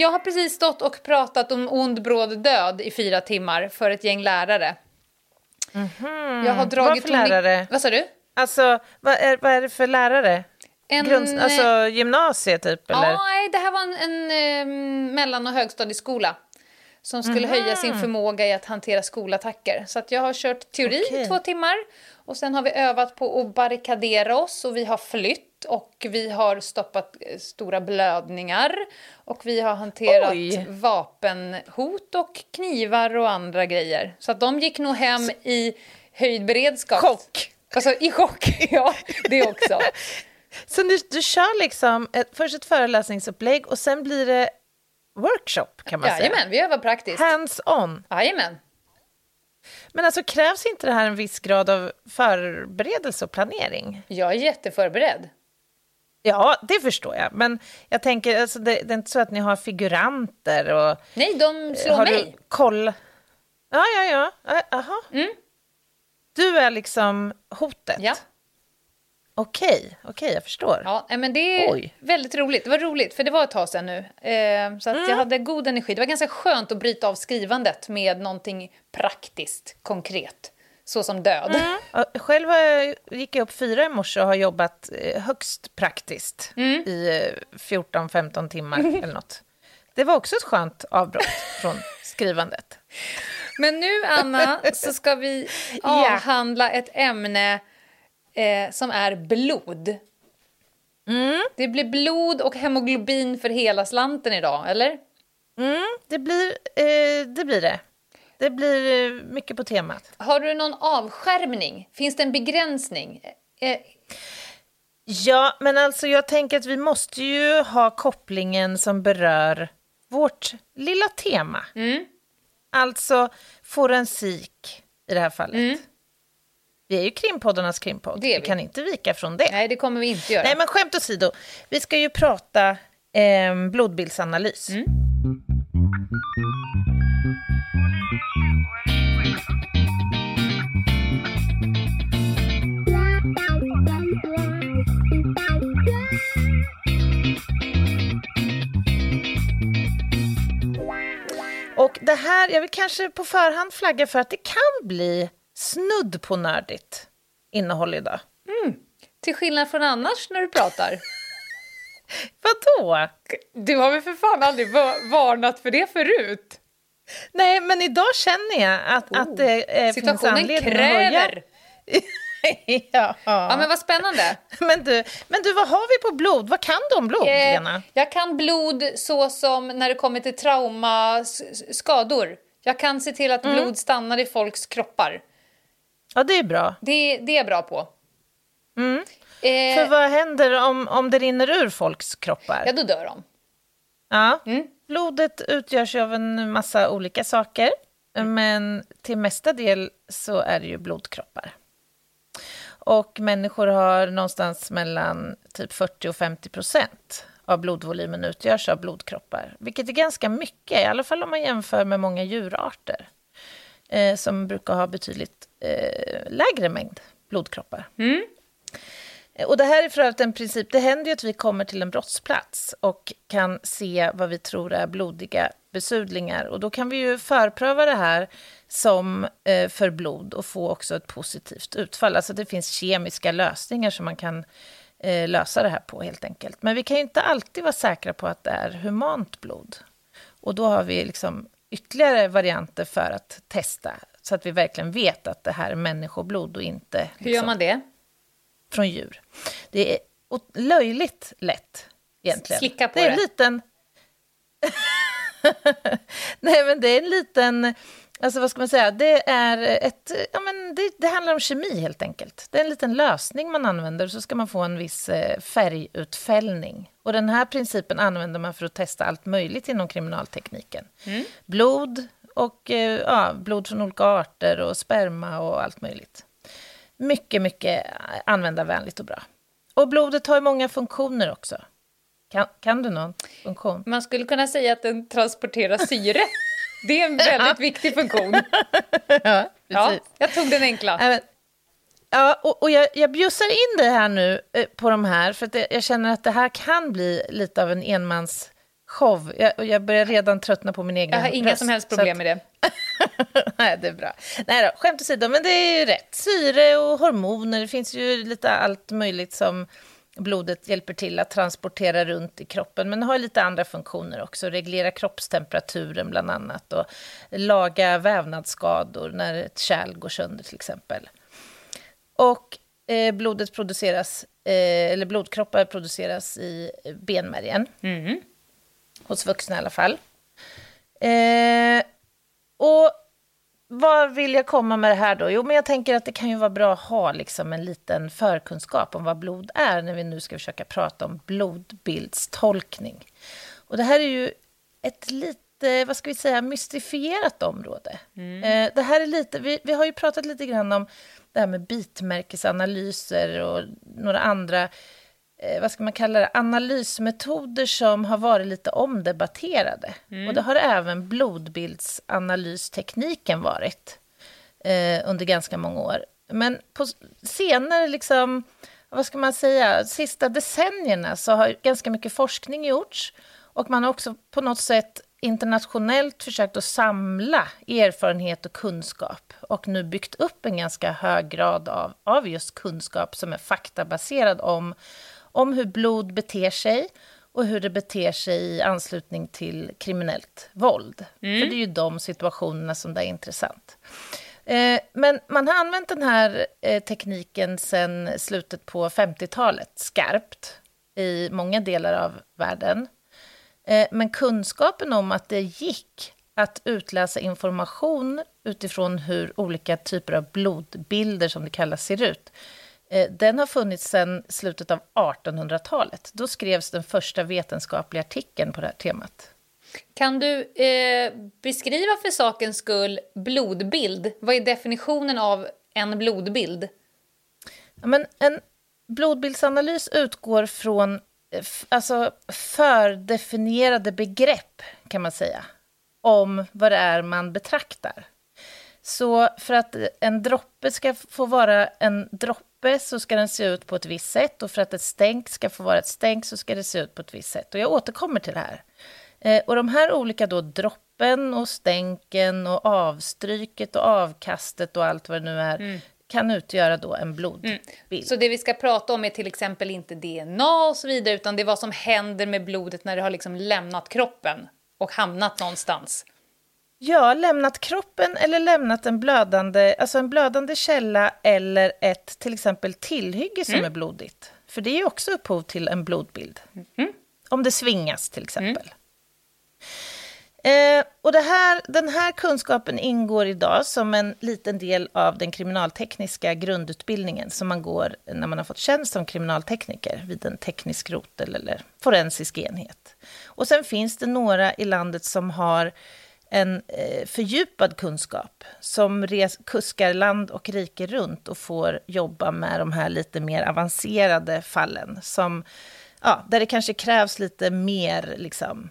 Jag har precis stått och pratat om ond bråd död i fyra timmar för ett gäng lärare. Mm. Jag har dragit Vad för lärare? Vad sa du? Alltså, vad är, vad är det för lärare? En, Grunds- alltså gymnasiet typ, eller? Ja, nej, det här var en, en eh, mellan och högstadieskola som skulle Mhm. höja sin förmåga i att hantera skolattacker. Så att jag har kört teori i Okej. två timmar och sen har vi övat på att barrikadera oss och vi har flytt och vi har stoppat eh, stora blödningar och vi har hanterat Oj. vapenhot och knivar och andra grejer. Så att de gick nog hem i höjd beredskap. Chock. Alltså i chock, ja, det också. Så du, du kör liksom ett, först ett föreläsningsupplägg och sen blir det workshop, kan man säga? Jajamän, vi övar praktiskt. Hands-on. Jajamän. Men alltså krävs inte det här en viss grad av förberedelse och planering? Jag är jätteförberedd. Ja, det förstår jag. Men jag tänker, alltså, det, det är inte så att ni har figuranter och... Nej, de slår har mig. du koll? Ja, ja, ja. Jaha. Mm. Du är liksom hotet? Ja. Okej, okej, jag förstår. Ja, men det är Oj. väldigt roligt. Det var roligt, för det var ett tag sedan nu. Eh, så att Mm. jag hade god energi. Det var ganska skönt att bryta av skrivandet med någonting praktiskt, konkret. Så som död. Ja, Själv gick jag upp fyra i morse och har jobbat eh, högst praktiskt Mm. i eh, 14-15 timmar eller något. Det var också ett skönt avbrott från skrivandet. Men nu, Anna, så ska vi avhandla ett ämne eh, som är blod. Mm. Det blir blod och hemoglobin för hela slanten idag, eller? Mm, det, blir, eh, det blir det. Det blir eh, mycket på temat. Har du någon avskärmning? Finns det en begränsning? Eh, Ja, men alltså jag tänker att vi måste ju ha kopplingen som berör vårt lilla tema. Mm. Alltså forensik i det här fallet. Vi är ju krimpoddarnas krimpodd. Mm. Vi vi. kan inte vika från det. nej, det kommer vi inte göra. Nej, men skämt åsido. Vi ska ju prata eh, blodbildsanalys. Mm. Och det här, jag vill kanske på förhand flagga för att det kan bli snudd på nördigt innehåll idag. Till skillnad från annars när du pratar. Vadå? Du har väl för fan aldrig va- varnat för det förut? Nej, men idag känner jag att, att det eh, finns Oh. Situationen anledning att höja. kräver. ja. Ja, men vad spännande. men, du, men du, vad har vi på blod? Vad kan du om blod, Eh, Lena? jag kan blod så som när det kommer till trauma, skador. Jag kan se till att Mm. blod stannar i folks kroppar. Ja, det är bra. Det, det är jag bra på. Mm. Eh, För vad händer om, om det rinner ur folks kroppar? ja, då dör de. Ja. Mm. Blodet utgörs av en massa olika saker, men till mesta del så är det ju blodkroppar. Och människor har någonstans mellan typ 40 och 50 procent av blodvolymen utgörs av blodkroppar, vilket är ganska mycket, i alla fall om man jämför med många djurarter eh, som brukar ha betydligt eh, lägre mängd blodkroppar. Och det här är för övrigt en princip, det händer ju att vi kommer till en brottsplats och kan se vad vi tror är blodiga besudlingar. Och då kan vi ju förpröva det här som eh, för blod och få också ett positivt utfall. Alltså det finns kemiska lösningar som man kan eh, lösa det här på helt enkelt. Men vi kan ju inte alltid vara säkra på att det är humant blod. Och då har vi liksom ytterligare varianter för att testa så att vi verkligen vet att det här är människoblod och inte Hur gör liksom, man det? från djur. Det är löjligt lätt egentligen. Slicka på det. är en det. liten... Nej, men det är en liten Alltså vad ska man säga? Det är ett... Ja, men det, det handlar om kemi helt enkelt. Det är en liten lösning man använder så ska man få en viss eh, färgutfällning. Och den här principen använder man för att testa allt möjligt inom kriminaltekniken. Mm. Blod och eh, ja, blod från olika arter och sperma och allt möjligt. Mycket, mycket användarvänligt och bra. Och blodet har många funktioner också. Kan, kan du någon funktion? Man skulle kunna säga att den transporterar syre. Det är en väldigt viktig funktion. ja, ja, jag tog den enkla. Ja, och, och jag, jag bjussar in dig här nu eh, på de här, för att jag, känner att det här kan bli lite av en enmans show. Jag, jag börjar redan tröttna på min egen Jag har inga som helst problem med det. Nej, det är bra. Nej då, skämt åsido, men det är ju rätt. Syre och hormoner, det finns ju lite allt möjligt som blodet hjälper till att transportera runt i kroppen, men har lite andra funktioner också. Reglera kroppstemperaturen bland annat och laga vävnadsskador när ett kärl går sönder till exempel. Och eh, blodet produceras, eh, eller blodkroppar produceras i benmärgen. Mm. Hos vuxna i alla fall. Eh, och vad vill jag komma med det här då? Jo, men jag tänker att det kan ju vara bra att ha liksom en liten förkunskap om vad blod är när vi nu ska försöka prata om blodbildstolkning. Och det här är ju ett lite, vad ska vi säga, mystifierat område. Mm. Eh, det här är lite, vi, vi har ju pratat lite grann om det här med bitmärkesanalyser och några andra vad ska man kalla det, analysmetoder som har varit lite omdebatterade. Mm. Och det har även blodbildsanalystekniken varit eh, under ganska många år. Men på senare, liksom, vad ska man säga, sista decennierna så har ganska mycket forskning gjorts och man har också på något sätt internationellt försökt att samla erfarenhet och kunskap och nu byggt upp en ganska hög grad av, av just kunskap som är faktabaserad om om hur blod beter sig och hur det beter sig i anslutning till kriminellt våld. Mm. För det är ju de situationerna som det är intressant. Eh, men man har använt den här eh, tekniken sedan slutet på 50-talet skarpt i många delar av världen. Eh, men kunskapen om att det gick att utläsa information utifrån hur olika typer av blodbilder, som det kallas, ser ut, den har funnits sedan slutet av 1800-talet. Då skrevs den första vetenskapliga artikeln på det här temat. Kan du eh, beskriva för sakens skull blodbild? Vad är definitionen av en blodbild? Ja, men en blodbildsanalys utgår från eh, alltså, fördefinierade begrepp, kan man säga, om vad det är man betraktar. Så för att en droppe ska få vara en droppe droppe så ska den se ut på ett visst sätt och för att ett stänk ska få vara ett stänk så ska det se ut på ett visst sätt. Och jag återkommer till det här. Eh, och de här olika då droppen och stänken och avstryket och avkastet och allt vad det nu är mm. kan utgöra då en blodbild. Mm. Så det vi ska prata om är till exempel inte DNA och så vidare utan det är vad som händer med blodet när det har liksom lämnat kroppen och hamnat någonstans. Ja, lämnat kroppen eller lämnat en blödande, alltså en blödande källa eller ett till exempel tillhygge som mm. är blodigt. För det är också upphov till en blodbild. Mm. Om det svingas till exempel. Mm. Eh, och här, den här kunskapen ingår idag som en liten del av den kriminaltekniska grundutbildningen som man går när man har fått tjänst som kriminaltekniker vid en teknisk rotel eller forensisk enhet. Och sen finns det några i landet som har en eh, fördjupad kunskap som res, kuskar land och rike runt och får jobba med de här lite mer avancerade fallen, som, ja, där det kanske krävs lite mer liksom,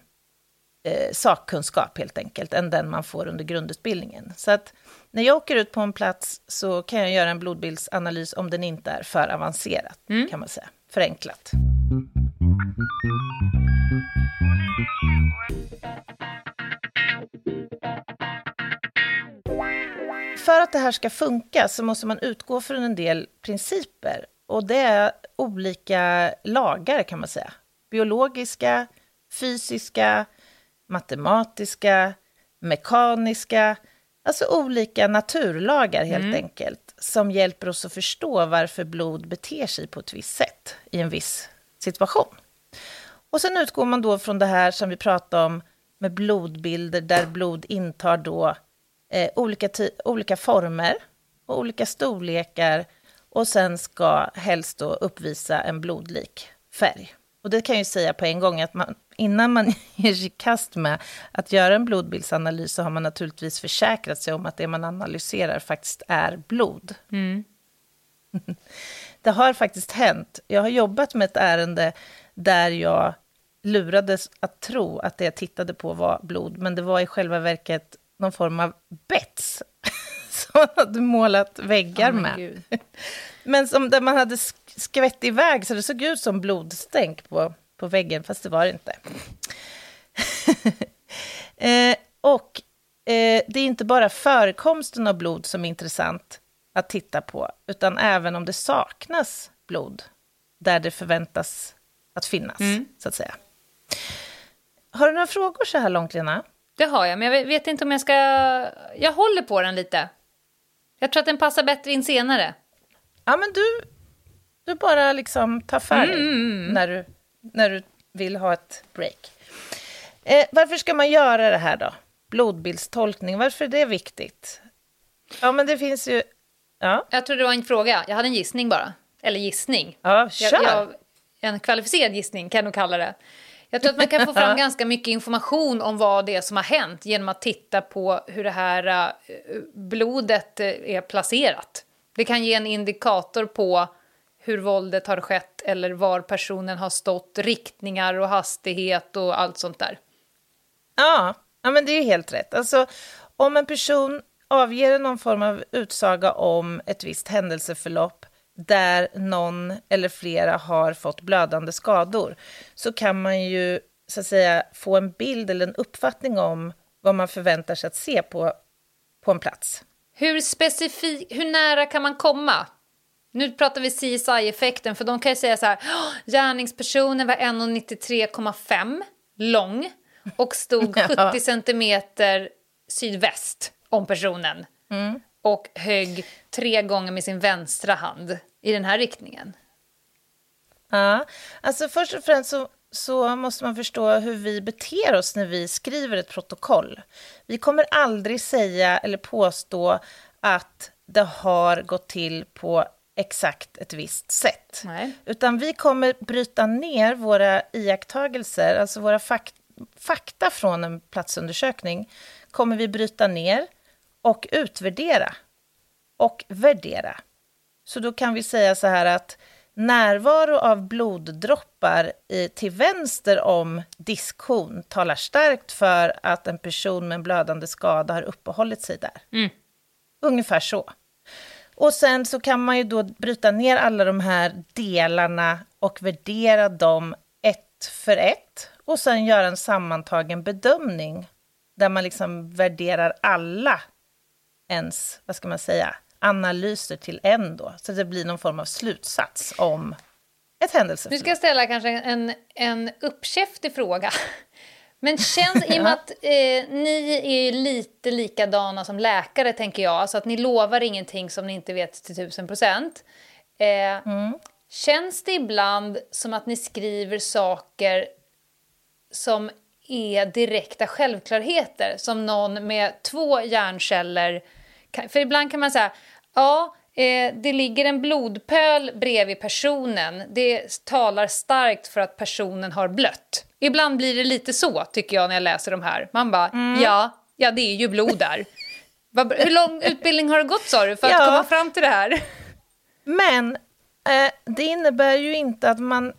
eh, sakkunskap helt enkelt, än den man får under grundutbildningen. Så att när jag åker ut på en plats så kan jag göra en blodbildsanalys om den inte är för avancerad, mm. kan man säga, förenklat. För att det här ska funka så måste man utgå från en del principer. Och det är olika lagar kan man säga. Biologiska, fysiska, matematiska, mekaniska. Alltså olika naturlagar helt mm. enkelt. Som hjälper oss att förstå varför blod beter sig på ett visst sätt i en viss situation. Och sen utgår man då från det här som vi pratade om med blodbilder där blod intar då eh, olika, olika former och olika storlekar och sen ska helst då uppvisa en blodlik färg. Och det kan jag ju säga på en gång att man, innan man ger sig kast med att göra en blodbildsanalys så har man naturligtvis försäkrat sig om att det man analyserar faktiskt är blod. Mm. det har faktiskt hänt. Jag har jobbat med ett ärende där jag lurades att tro att det jag tittade på var blod, men det var i själva verket någon form av bets som man hade målat väggar oh, med. Men som där man hade skvätt iväg så det såg ut som blodstänk på, på väggen, fast det var det inte. eh, och eh, det är inte bara förekomsten av blod som är intressant att titta på, utan även om det saknas blod där det förväntas att finnas, mm. så att säga. Har du några frågor så här långt, Lena? Det har jag, men jag vet inte om jag ska... Jag håller på den lite. Jag tror att den passar bättre in senare. Ja, men du, du bara liksom tar för dig mm, mm, mm. när, du, när du vill ha ett break. Eh, varför ska man göra det här då? Blodbildstolkning, varför är det viktigt? Ja, men det finns ju... Ja. Jag tror det var en fråga. Jag hade en gissning bara. Eller gissning. Ja, kör. Jag, jag, en kvalificerad gissning kan jag nog kalla det. Jag tror att man kan få fram ganska mycket information om vad det är som har hänt genom att titta på hur det här uh, blodet uh, är placerat. Det kan ge en indikator på hur våldet har skett eller var personen har stått, riktningar och hastighet och allt sånt där. Ja, ja men det är helt rätt. Alltså, om en person avger någon form av utsaga om ett visst händelseförlopp där någon eller flera har fått blödande skador så kan man ju så att säga få en bild eller en uppfattning om vad man förväntar sig att se på, på en plats. Hur, specifik, hur nära kan man komma? Nu pratar vi CSI-effekten, för de kan ju säga så här, gärningspersonen var 1,93,5 lång och stod 70 centimeter sydväst om personen. Mm. Och högg tre gånger med sin vänstra hand i den här riktningen. Ja, alltså först och främst så, så måste man förstå hur vi beter oss när vi skriver ett protokoll. Vi kommer aldrig säga eller påstå att det har gått till på exakt ett visst sätt. Nej. Utan vi kommer bryta ner våra iakttagelser, alltså våra fak fakta från en platsundersökning, kommer vi bryta ner och utvärdera och värdera. Så då kan vi säga så här att närvaro av bloddroppar i, till vänster om diskhon talar starkt för att en person med en blödande skada har uppehållit sig där. Mm. Ungefär så. Och sen så kan man ju då bryta ner alla de här delarna och värdera dem ett för ett och sen göra en sammantagen bedömning där man liksom värderar alla ens, vad ska man säga, analyser till en då, så det blir någon form av slutsats om ett händelseförlopp. Nu ska jag ställa kanske en, en uppkäftig fråga. Men känns, i och med att eh, ni är lite likadana som läkare, tänker jag, så att ni lovar ingenting som ni inte vet till tusen procent. Eh, mm. Känns det ibland som att ni skriver saker som är direkta självklarheter, som någon med två hjärnceller... För ibland kan man säga, ja, eh, det ligger en blodpöl bredvid personen. Det talar starkt för att personen har blött. Ibland blir det lite så, tycker jag, när jag läser de här. Man bara, mm. ja, ja, det är ju blod där. Hur lång utbildning har det gått, sa du, för att ja. komma fram till det här? Men eh, det innebär ju inte att man...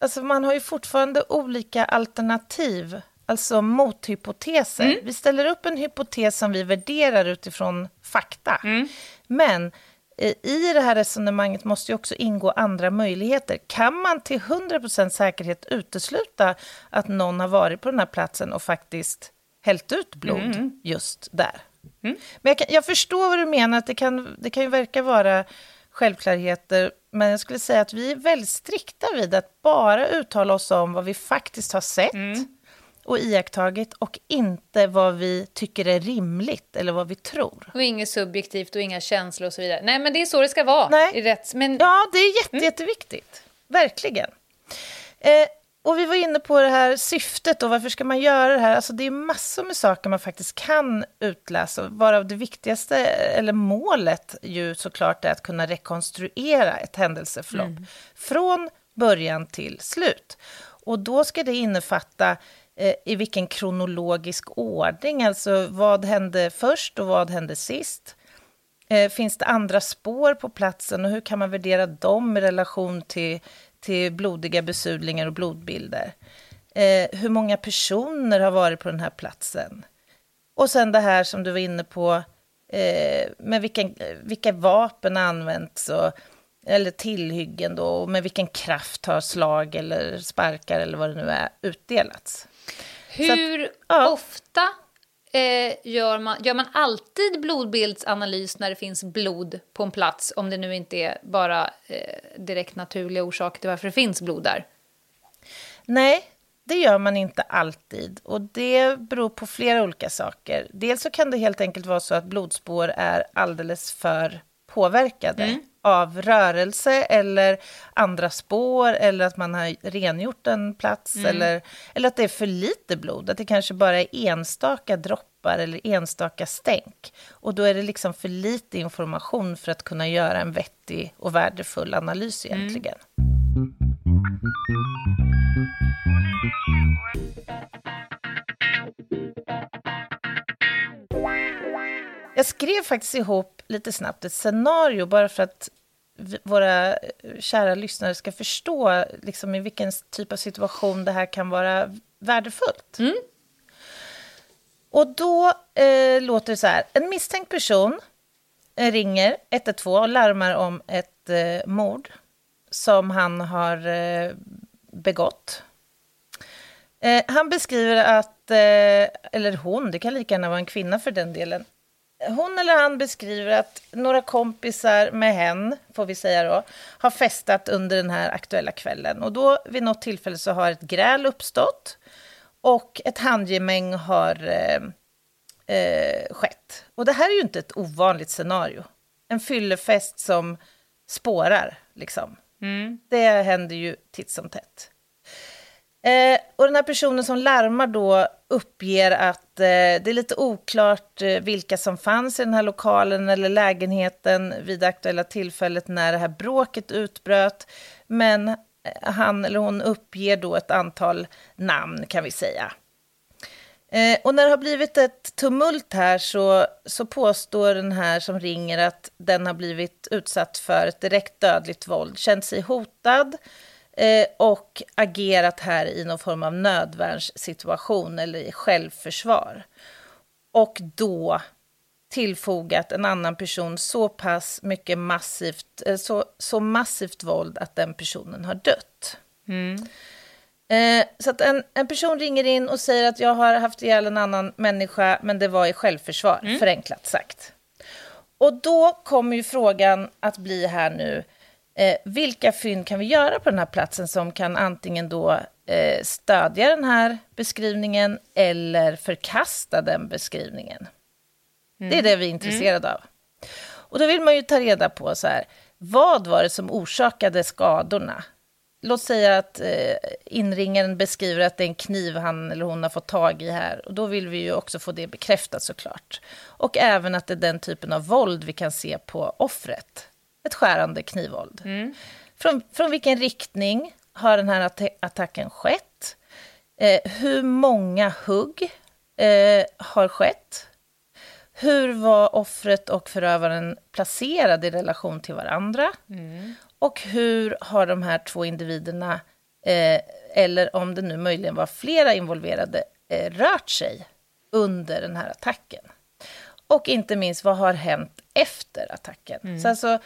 Alltså man har ju fortfarande olika alternativ, alltså mothypoteser. Mm. Vi ställer upp en hypotes som vi värderar utifrån fakta. Mm. Men Eh, i det här resonemanget måste ju också ingå andra möjligheter. Kan man till 100% säkerhet utesluta att någon har varit på den här platsen och faktiskt hällt ut blod mm. just där? Mm. Men jag, kan, jag, förstår vad du menar, att det kan, det kan ju verka vara självklarheter, men jag skulle säga att vi är väldigt strikta vid att bara uttala oss om vad vi faktiskt har sett, mm och iakttagit och inte vad vi tycker är rimligt eller vad vi tror. Och inget subjektivt och inga känslor och så vidare. Nej, men det är så det ska vara. Nej. I rätt, men... Ja, det är jätte, mm. jätteviktigt. Verkligen. Eh, och vi var inne på det här syftet och varför ska man göra det här? Alltså det är massor med saker man faktiskt kan utläsa, varav det viktigaste, eller målet ju såklart är att kunna rekonstruera ett händelseförlopp mm. från början till slut. Och då ska det innefatta Eh, i vilken kronologisk ordning, alltså vad hände först och vad hände sist? Eh, finns det andra spår på platsen och hur kan man värdera dem i relation till till blodiga besudlingar och blodbilder. Eh, hur många personer har varit på den här platsen? Och sen det här som du var inne på, med vilken, vilka vapen använts och, eller tillhyggen då, och med vilken kraft har slag eller sparkar eller vad det nu är utdelats. Hur att, ja. ofta eh, gör, man, gör man alltid blodbildsanalys när det finns blod på en plats, om det nu inte är bara eh, direkt naturliga orsaker till varför det finns blod där? Nej, det gör man inte alltid. Och det beror på flera olika saker. Dels så kan det helt enkelt vara så att blodspår är alldeles för påverkade. Mm av rörelse eller andra spår eller att man har rengjort en plats mm. eller, eller att det är för lite blod, att det kanske bara är enstaka droppar eller enstaka stänk. Och då är det liksom för lite information för att kunna göra en vettig och värdefull analys mm. egentligen. Mm. Jag skrev faktiskt ihop lite snabbt ett scenario bara för att våra kära lyssnare ska förstå liksom, i vilken typ av situation det här kan vara värdefullt. Mm. Och då eh, låter det så här. En misstänkt person eh, ringer 112 och larmar om ett eh, mord som han har eh, begått. Eh, han beskriver att, eh, eller hon, det kan lika gärna vara en kvinna för den delen, hon eller han beskriver att några kompisar med hen, får vi säga då, har festat under den här aktuella kvällen. Och då vid något tillfälle så har ett gräl uppstått och ett handgemäng har eh, eh, skett. Och det här är ju inte ett ovanligt scenario. En fyllefest som spårar, liksom. Mm. Det händer ju titt som tätt. Eh, och den här personen som larmar då uppger att eh, det är lite oklart eh, vilka som fanns i den här lokalen eller lägenheten vid det aktuella tillfället när det här bråket utbröt. Men eh, han eller hon uppger då ett antal namn kan vi säga. Eh, och när det har blivit ett tumult här så, så påstår den här som ringer att den har blivit utsatt för ett direkt dödligt våld, känt sig hotad, eh, och agerat här i någon form av nödvärnssituation eller i självförsvar. Och då tillfogat en annan person så pass mycket massivt, eh, så, så massivt våld att den personen har dött. Mm. Eh, så att en, en person ringer in och säger att jag har haft ihjäl en annan människa, men det var i självförsvar, mm. förenklat sagt. Och då kommer ju frågan att bli här nu, Eh, vilka fynd kan vi göra på den här platsen som kan antingen då eh, stödja den här beskrivningen eller förkasta den beskrivningen? Mm. Det är det vi är intresserade mm. av. Och då vill man ju ta reda på så här, vad var det som orsakade skadorna? Låt säga att eh, inringaren beskriver att det är en kniv han eller hon har fått tag i här. Och då vill vi ju också få det bekräftat såklart. Och även att det är den typen av våld vi kan se på offret ett skärande knivvåld. Mm. Från, från vilken riktning har den här att attacken skett? Eh, hur många hugg eh, har skett? Hur var offret och förövaren placerade i relation till varandra? Mm. Och hur har de här två individerna, eh, eller om det nu möjligen var flera involverade, eh, rört sig under den här attacken? Och inte minst, vad har hänt efter attacken? Mm. Så alltså,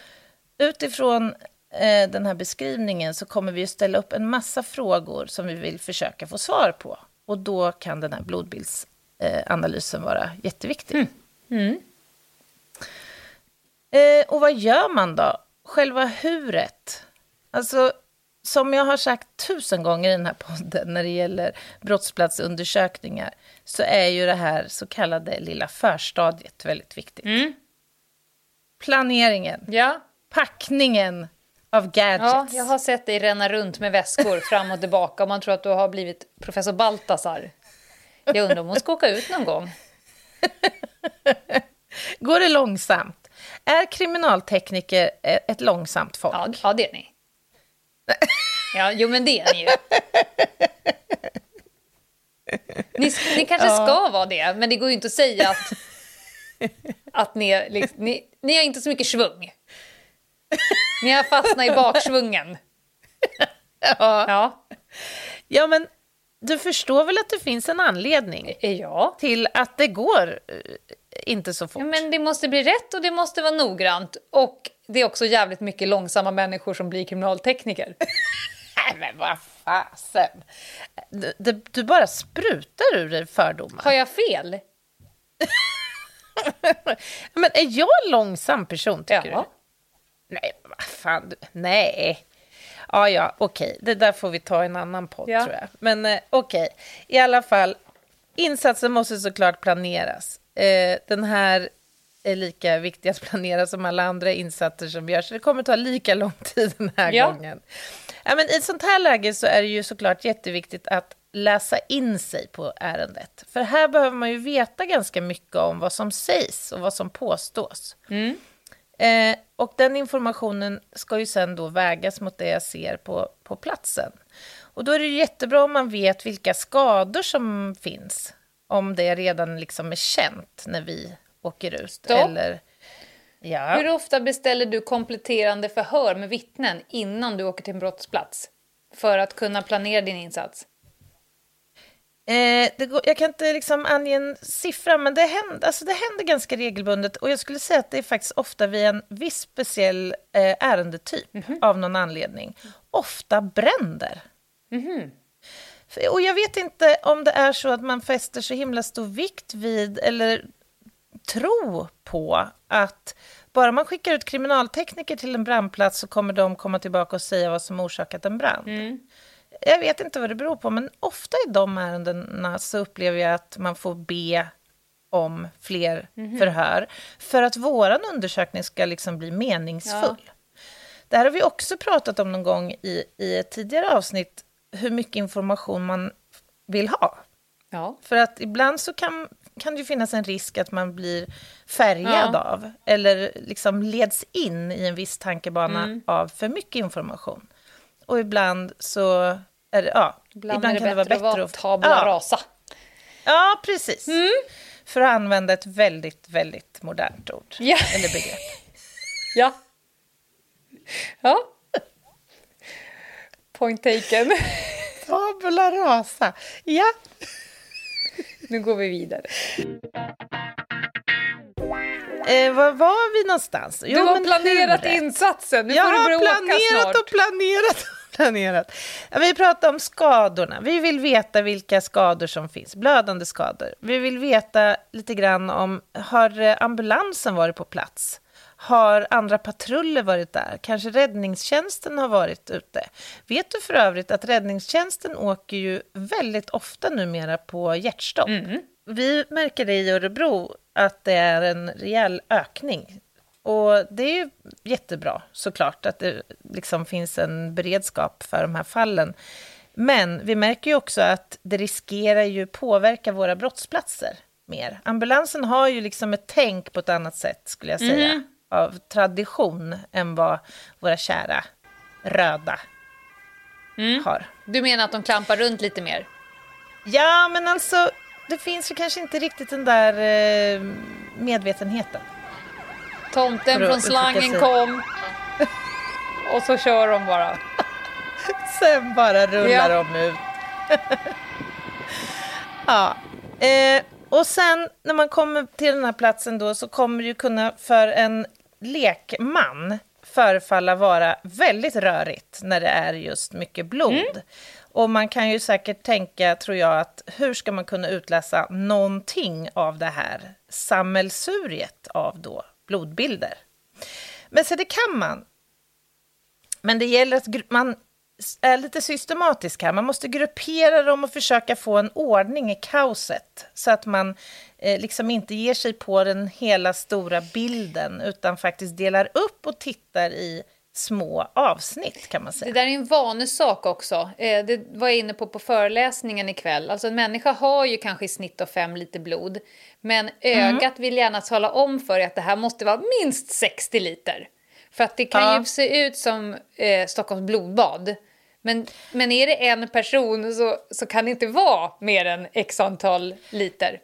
utifrån eh, den här beskrivningen så kommer vi att ställa upp en massa frågor som vi vill försöka få svar på. Och då kan den här blodbildsanalysen vara jätteviktig. Mm. Mm. Eh, och vad gör man då? Själva huret. Alltså, som jag har sagt tusen gånger i den här podden när det gäller brottsplatsundersökningar så är ju det här så kallade lilla förstadiet väldigt viktigt. Mm. Planeringen. Ja packningen, av gadgets. Ja, jag har sett dig ränna runt med väskor fram och tillbaka och man tror att du har blivit professor Baltasar. Jag undrar om hon ska åka ut någon gång. Går det långsamt? Är kriminaltekniker ett långsamt folk? Ja, ja det är ni. Ja, jo men det är ni ju. Ni, ni kanske ja. ska vara det, men det går ju inte att säga att, att ni, liksom, ni, ni har inte så mycket svung. Ni har fastnat i baksvungen. Ja. ja. Ja, men du förstår väl att det finns en anledning ja. till att det går eh, inte så fort? Ja, men det måste bli rätt och det måste vara noggrant. Och det är också jävligt mycket långsamma människor som blir kriminaltekniker. Nej, men vad fasen! Du, du, du, bara sprutar ur dig fördomar. Har jag fel? men är jag en långsam person, tycker ja. du? Nej, vad fan. Nej. Ja, ja, okej. Det där får vi ta i en annan podd, ja. tror jag. Men eh, okej, i alla fall. Insatsen måste såklart planeras. Eh, den här är lika viktig att planera som alla andra insatser som görs. Det kommer ta lika lång tid den här ja. gången. Ja, men I ett sånt här läge så är det ju såklart jätteviktigt att läsa in sig på ärendet. För här behöver man ju veta ganska mycket om vad som sägs och vad som påstås. Mm. Eh, och den informationen ska ju sen då vägas mot det jag ser på, på platsen. Och då är det jättebra om man vet vilka skador som finns. Om det redan liksom är känt när vi åker ut. Stopp. Eller, ja. Hur ofta beställer du kompletterande förhör med vittnen innan du åker till en brottsplats? För att kunna planera din insats? Eh, går, jag kan inte liksom ange en siffra, men det händer, alltså det händer ganska regelbundet. Och jag skulle säga att det är faktiskt ofta vid en viss speciell eh, ärendetyp mm -hmm. av någon anledning. Ofta bränder. Mm -hmm. Och jag vet inte om det är så att man fäster så himla stor vikt vid, eller tro på, att bara man skickar ut kriminaltekniker till en brandplats så kommer de komma tillbaka och säga vad som orsakat en brand. Mm jag vet inte vad det beror på, men ofta i de ärendena så upplever jag att man får be om fler mm -hmm. förhör för att vår undersökning ska liksom bli meningsfull. Ja. Det här har vi också pratat om någon gång i, i ett tidigare avsnitt, hur mycket information man vill ha. Ja. För att ibland så kan, kan det finnas en risk att man blir färgad ja. av eller liksom leds in i en viss tankebana mm. av för mycket information. Och ibland så är det, ja, ibland, ibland kan det vara bättre att vara tabla ja. rasa. Ja, precis. Mm. För att använda ett väldigt, väldigt modernt ord. Ja. Eller begrepp. ja. Ja. Point taken. Tabula rasa. Ja. Nu går vi vidare. Eh, var var vi någonstans? Jo, du har planerat insatsen, nu jag får du börja åka snart. Jag har planerat och planerat planerat. Vi pratar om skadorna. Vi vill veta vilka skador som finns, blödande skador. Vi vill veta lite grann om, har eh, ambulansen varit på plats? Har andra patruller varit där? Kanske räddningstjänsten har varit ute? Vet du för övrigt att räddningstjänsten åker ju väldigt ofta numera på hjärtstopp? Mm. Vi märker det i Örebro att det är en rejäl ökning och det är ju jättebra såklart att det liksom finns en beredskap för de här fallen. Men vi märker ju också att det riskerar ju påverka våra brottsplatser mer. Ambulansen har ju liksom ett tänk på ett annat sätt, skulle jag säga, mm. av tradition än vad våra kära röda mm. har. Du menar att de klampar runt lite mer? Ja, men alltså, det finns ju kanske inte riktigt den där eh, medvetenheten. Tomten från slangen kom. Och så kör de bara. Sen bara rullar ja. de ut. ja. Eh, och sen när man kommer till den här platsen då så kommer det ju kunna för en lekman förefalla vara väldigt rörigt när det är just mycket blod. Mm. Och man kan ju säkert tänka, tror jag, att hur ska man kunna utläsa någonting av det här sammelsuriet av då blodbilder. Men så det kan man. Men det gäller att man är lite systematisk här. Man måste gruppera dem och försöka få en ordning i kaoset så att man eh, liksom inte ger sig på den hela stora bilden utan faktiskt delar upp och tittar i små avsnitt kan man säga. Det där är en vanesak också. Eh, det var jag inne på på föreläsningen ikväll. Alltså en människa har ju kanske i snitt av fem liter blod. Men ögat mm. vill gärna tala om för dig att det här måste vara minst 60 liter. För att det kan ja. ju se ut som eh, Stockholms blodbad. Men, men är det en person så, så kan det inte vara mer än x antal liter.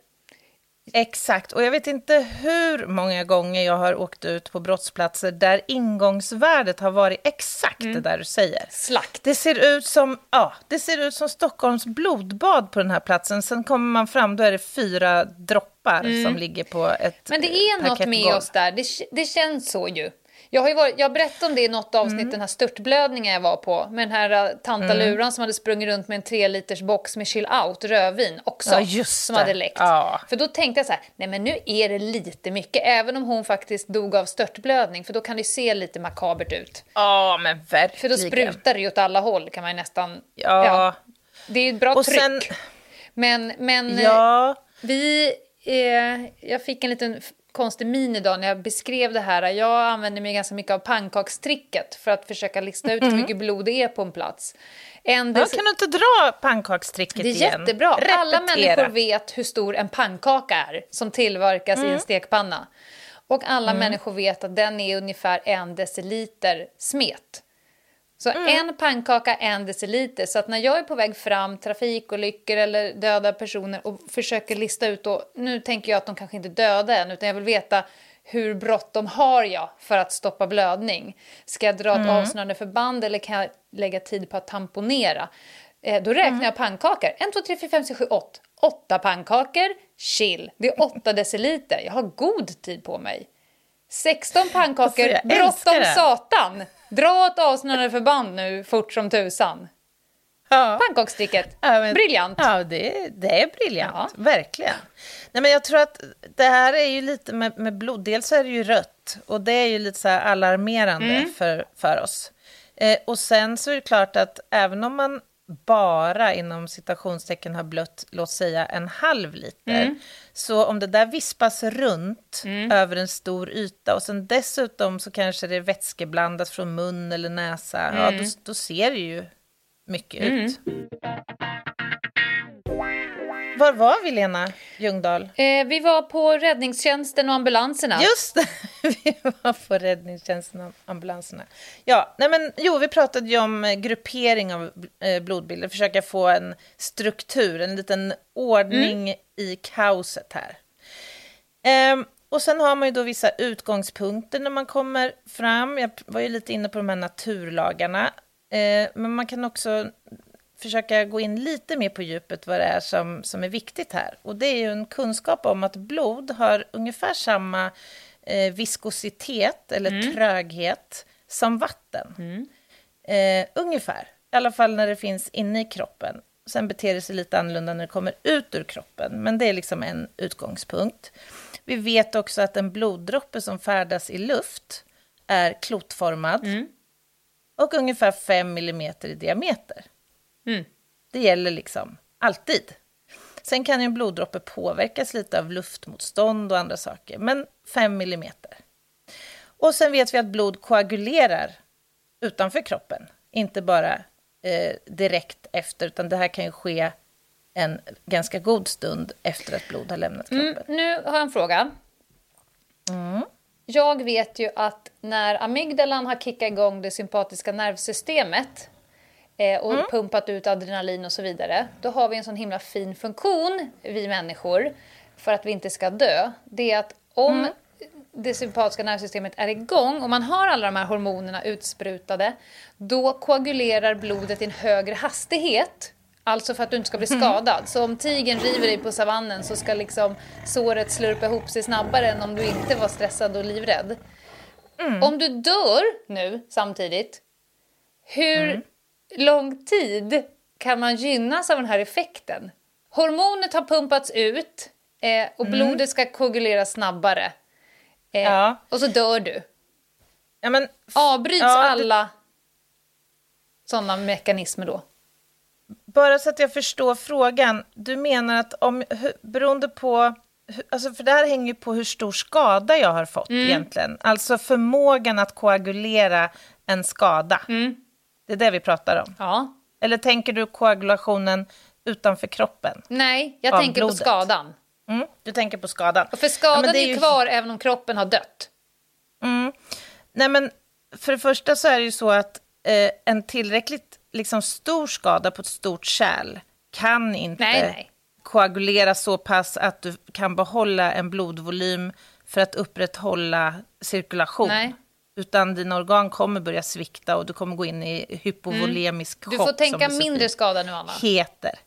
Exakt, och jag vet inte hur många gånger jag har åkt ut på brottsplatser där ingångsvärdet har varit exakt mm. det där du säger. Slakt. Det ser, ut som, ja, det ser ut som Stockholms blodbad på den här platsen. Sen kommer man fram, då är det fyra droppar mm. som ligger på ett Men det är något med oss där, det, det känns så ju. Jag har, varit, jag berättade om det i något avsnitt, mm. den här störtblödningen jag var på. Med den här uh, tantaluran mm. som hade sprungit runt med en tre liters box med chill out rödvin också. Ja, som hade läckt. Ja. För då tänkte jag så här, nej men nu är det lite mycket. Även om hon faktiskt dog av störtblödning. För då kan det se lite makabert ut. Ja, men verkligen. För då sprutar det ju åt alla håll kan man nästan... Ja. ja. Det är ju ett bra Och tryck. Sen... Men, men ja. vi... Eh, jag fick en liten konstig min idag när jag beskrev det här. Jag använder mig ganska mycket av pannkakstricket för att försöka lista ut hur mm. mycket blod det är på en plats. En ja, kan du inte dra pannkakstricket igen? Det är igen? jättebra. Repetera. Alla människor vet hur stor en pannkaka är som tillverkas mm. i en mm. stekpanna. Och alla mm. människor vet att den är ungefär en deciliter smet. Så mm. en pannkaka, en deciliter. Så att när jag är på väg fram, trafikolyckor eller döda personer och försöker lista ut då, nu tänker jag att de kanske inte är döda än, utan jag vill veta hur bråttom har jag för att stoppa blödning? Ska jag dra ett mm. avsnörande förband eller kan jag lägga tid på att tamponera? Eh, då räknar mm. jag pannkakor. 1, 2, 3, 4, 5, 6, 7, 8. 8 pannkakor, chill. Det är 8 deciliter. Jag har god tid på mig. 16 pannkakor, alltså, bråttom satan! Dra ett avsnörande förband nu, fort som tusan. Ja. Pannkakssticket, ja, men, briljant. Ja, det, det är briljant, ja. verkligen. Nej, men jag tror att det här är ju lite med, med blod, dels är det ju rött och det är ju lite så alarmerande mm. för, för oss. Eh, och sen så är det klart att även om man bara inom citationstecken har blött, låt säga en halv liter. Mm. Så om det där vispas runt mm. över en stor yta och sen dessutom så kanske det är vätskeblandat från mun eller näsa, mm. ja då, då, ser det ju mycket mm. ut. Var var vi, Lena Ljungdahl? Eh, vi var på räddningstjänsten och ambulanserna. Just det, vi var på räddningstjänsten och ambulanserna. Ja, nej men, jo, vi pratade ju om eh, gruppering av eh, blodbilder, försöka få en struktur, en liten ordning mm. i kaoset här. Eh, och sen har man ju då vissa utgångspunkter när man kommer fram. Jag var ju lite inne på de här naturlagarna. Eh, men man kan också försöka gå in lite mer på djupet vad det är som, som är viktigt här. Och det är ju en kunskap om att blod har ungefär samma eh, viskositet eller mm. tröghet som vatten. Mm. Eh, ungefär, i alla fall när det finns inne i kroppen. Sen beter det sig lite annorlunda när det kommer ut ur kroppen, men det är liksom en utgångspunkt. Vi vet också att en bloddroppe som färdas i luft är klotformad mm. och ungefär 5 mm i diameter. Mm. Det gäller liksom alltid. Sen kan en bloddroppe påverkas lite av luftmotstånd och andra saker, men 5 millimeter. Och sen vet vi att blod koagulerar utanför kroppen, inte bara eh, direkt efter, utan det här kan ju ske en ganska god stund efter att blod har lämnat mm, kroppen. Mm, nu har jag en fråga. Mm. Jag vet ju att när amygdalan har kickat igång det sympatiska nervsystemet eh, och mm. pumpat ut adrenalin och så vidare, då har vi en sån himla fin funktion, vi människor, för att vi inte ska dö. Det är att om mm. det sympatiska nervsystemet är igång och man har alla de här hormonerna utsprutade, då koagulerar blodet i en högre hastighet Alltså för att du inte ska bli mm. skadad. Så om tigern river dig på savannen så ska liksom såret slurpa ihop sig snabbare än om du inte var stressad och livrädd. Mm. Om du dör nu samtidigt, hur mm lång tid kan man gynnas av den här effekten? Hormonet har pumpats ut eh, och mm. blodet ska koagulera snabbare. Eh, ja. Och så dör du. Ja, men, Avbryts ja, alla det... sådana mekanismer då? Bara så att jag förstår frågan. Du menar att om, beroende på... Alltså för det här hänger ju på hur stor skada jag har fått mm. egentligen. Alltså förmågan att koagulera en skada. Mm. Det är det vi pratar om. Ja. Eller tänker du koagulationen utanför kroppen? Nej, jag Av tänker blodet. på skadan. Mm, du tänker på skadan. Och för skadan Ja, är ju- kvar även om kroppen har dött. Mm. Nej, men för det första så är det ju så att eh, en tillräckligt liksom, stor skada på ett stort kärl kan inte Nej, nej. koagulera så pass att du kan behålla en blodvolym för att upprätthålla cirkulation. Nej. Utan dina organ kommer börja svikta och du kommer gå in i hypovolemisk Mm. Du chock. får som tänka mindre skada nu, Anna. heter.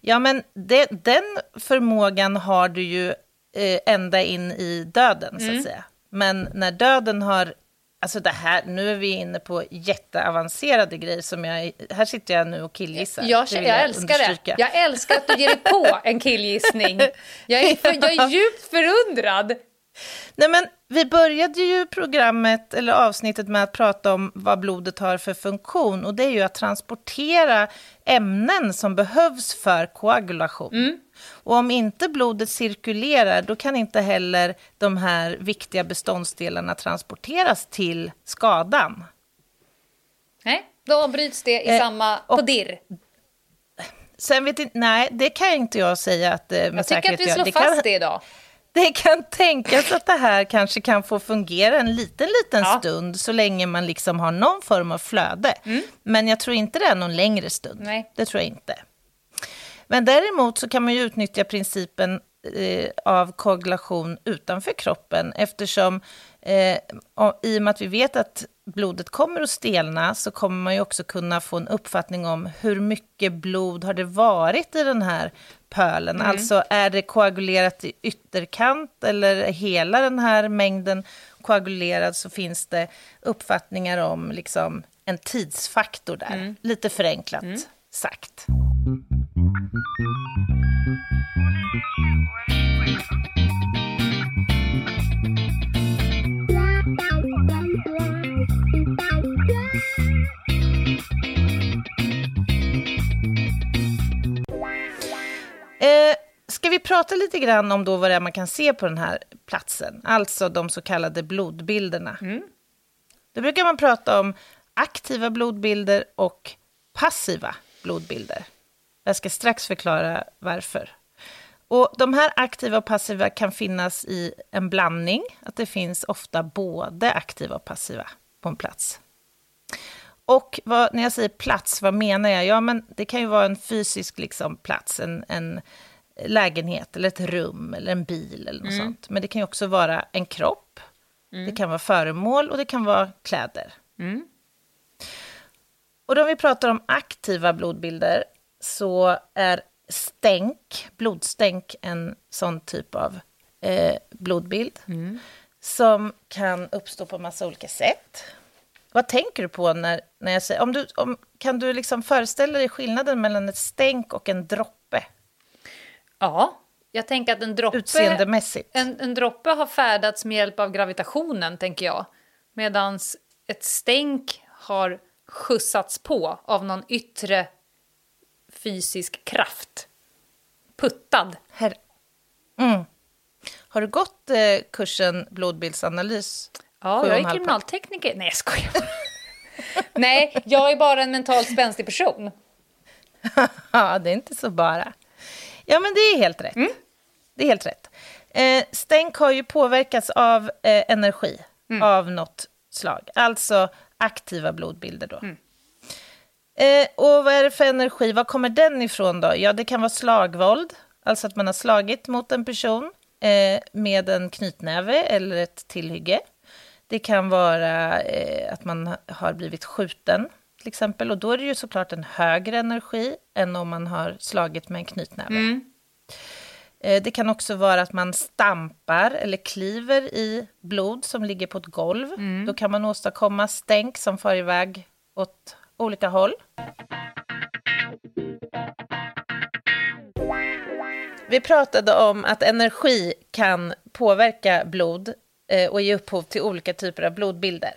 Ja, men det, den förmågan har du ju eh, ända in i döden, Mm. så att säga. Men när döden har... Alltså det här, nu är vi inne på jätteavancerade grejer som jag... Här sitter jag nu och killgissar. Jag, jag, vill älskar understryka. det. Jag älskar att du ger dig på en killgissning. Jag är, jag är djupt förundrad. Nej, men vi började ju programmet, eller avsnittet med att prata om vad blodet har för funktion. Och det är ju att transportera ämnen som behövs för koagulation. Och om inte blodet cirkulerar, då kan inte heller de här viktiga beståndsdelarna transporteras till skadan. Nej, då bryts det i Eh, samma... På dirr. Sen vet jag, nej, det kan inte jag säga att det med Jag tycker att vi slår fast kan, det idag. Det kan tänkas att det här kanske kan få fungera en liten, liten Ja. stund så länge man liksom har någon form av flöde. Men jag tror inte det är någon längre stund. Mm. Nej. Det tror jag inte. Men däremot så kan man ju utnyttja principen eh, av koagulation utanför kroppen eftersom eh, i och med att vi vet att blodet kommer att stelna så kommer man ju också kunna få en uppfattning om hur mycket blod har det varit i den här pölen. Alltså är det koagulerat i ytterkant eller hela den här mängden koagulerad så finns det uppfattningar om liksom en tidsfaktor där. Lite förenklat sagt. Prata lite grann om då vad det är man kan se på den här platsen? Alltså de så kallade blodbilderna. Då brukar man prata om aktiva blodbilder och passiva blodbilder. Jag ska strax förklara varför. Och de här aktiva och passiva kan finnas i en blandning. Att det finns ofta både aktiva och passiva på en plats. Och vad, när jag säger plats, vad menar jag? Ja, men det kan ju vara en fysisk liksom, plats, en, en lägenhet eller ett rum eller en bil eller något sånt. Men det kan ju också vara en kropp, det kan vara föremål och det kan vara kläder. Och då vi pratar om aktiva blodbilder så är stänk, blodstänk, en sån typ av eh, blodbild som kan uppstå på massa olika sätt. Vad tänker du på när, när jag säger... Om du, om, kan du liksom föreställa dig skillnaden mellan ett stänk och en droppe Ja, jag tänker att en droppe, utseendemässigt? en, en droppe har färdats med hjälp av gravitationen, tänker jag. Medan ett stänk har skjutsats på av någon yttre fysisk kraft. Puttad. Her- mm. Har du gått eh, kursen blodbildsanalys? Ja, jag är kriminaltekniker. Nej, jag skojar. Nej, jag är bara en mentalt spänstig person. Ja, det är inte så bara. Ja, men det är helt rätt. Det är helt rätt. Eh, stänk har ju påverkats av eh, energi av något slag, alltså aktiva blodbilder då. Eh, och vad är det för energi? Var kommer den ifrån då? Ja, det kan vara slagvåld, alltså att man har slagit mot en person eh, med en knytnäve eller ett tillhygge. Det kan vara eh, att man ha- har blivit skjuten, till exempel. Och då är det ju såklart en högre energi än om man har slagit med en knytnäve. Eh, Det kan också vara att man stampar eller kliver i blod som ligger på ett golv. Då kan man åstadkomma stänk som far iväg åt olika håll. Vi pratade om att energi kan påverka blod eh, och ge upphov till olika typer av blodbilder.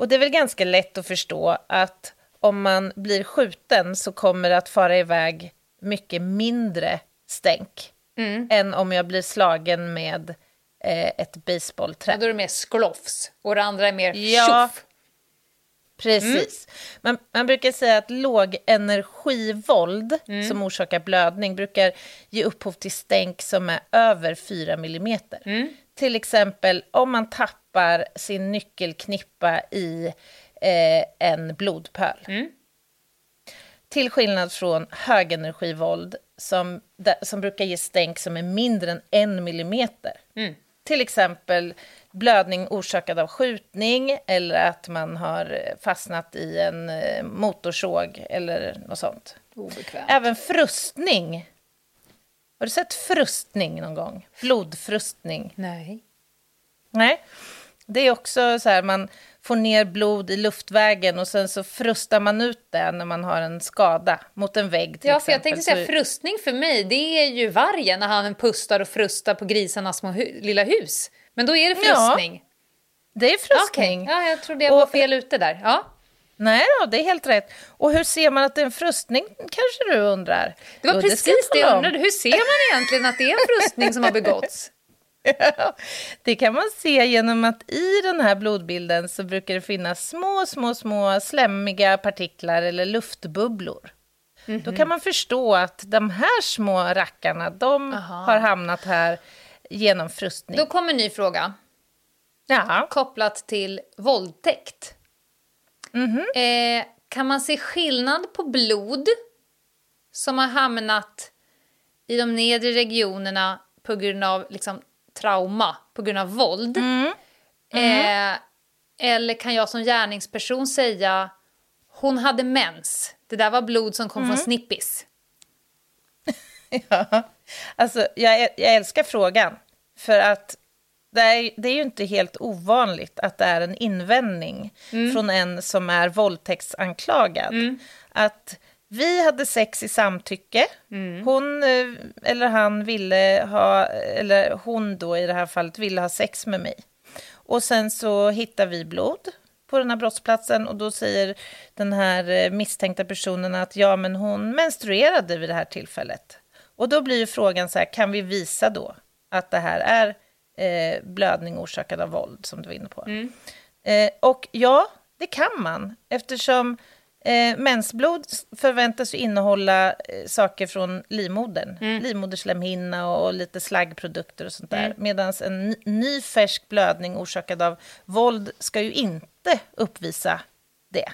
Och det är väl ganska lätt att förstå att om man blir skjuten så kommer det att fara iväg mycket mindre stänk än om jag blir slagen med eh, ett baseballträ. Ja, då är det mer sklofs och det andra är mer Ja. tjoff. Precis. Man, man brukar säga att lågenergivåld som orsakar blödning brukar ge upphov till stänk som är över 4 mm. Till exempel om man tappar sin nyckelknippa i eh, en blodpöl. Till skillnad från högenergivåld som, som brukar ge stänk som är mindre än en millimeter. Till exempel blödning orsakad av skjutning eller att man har fastnat i en eh, motorsåg eller något sånt. Obekvämt. Även frustning. Har du sett frustning någon gång? Blodfrustning? Nej. Nej. Det är också så här, man får ner blod i luftvägen och sen så frustar man ut det när man har en skada mot en vägg till Ja, för exempel. jag tänkte säga frustning för mig, det är ju vargen när han pustar och frustar på grisarnas små hu- lilla hus. Men då är det Ja, frustning. Det är frustning. ja, jag trodde jag var Och- fel ute där. Ja. Nej då, det är helt rätt. Och hur ser man att det är en frustning, kanske du undrar? Det var Jo, precis det jag undrade. Hur ser man egentligen att det är en frustning som har begåtts? Det kan man se genom att i den här blodbilden så brukar det finnas små, små, små slemmiga partiklar eller luftbubblor. Då kan man förstå att de här små rackarna, de Aha. har hamnat här genom frustning. Då kommer en ny fråga Ja, kopplat till våldtäkt. Mhm. Eh, kan man se skillnad på blod som har hamnat i de nedre regionerna på grund av liksom, trauma, på grund av våld? Mm. Eh, eller kan jag som gärningsperson säga hon hade mens, det där var blod som kom Mm. från snippis? ja. Alltså, jag, jag älskar frågan. För att det är, det är ju inte helt ovanligt att det är en invändning från en som är våldtäktsanklagad. Att vi hade sex i samtycke. Hon eh, eller han ville ha, eller hon då i det här fallet ville ha sex med mig. Och sen så hittar vi blod på den här brottsplatsen och då säger den här eh, misstänkta personen att ja, men hon menstruerade vid det här tillfället. Och då blir ju frågan så här, kan vi visa då att det här är eh, blödning orsakad av våld, som du var inne på? Eh, och ja, det kan man, eftersom eh, mensblod förväntas ju innehålla eh, saker från livmodern, livmoderslemhinna och, och lite slaggprodukter och sånt där. Medan en ny, ny färsk blödning orsakad av våld ska ju inte uppvisa det.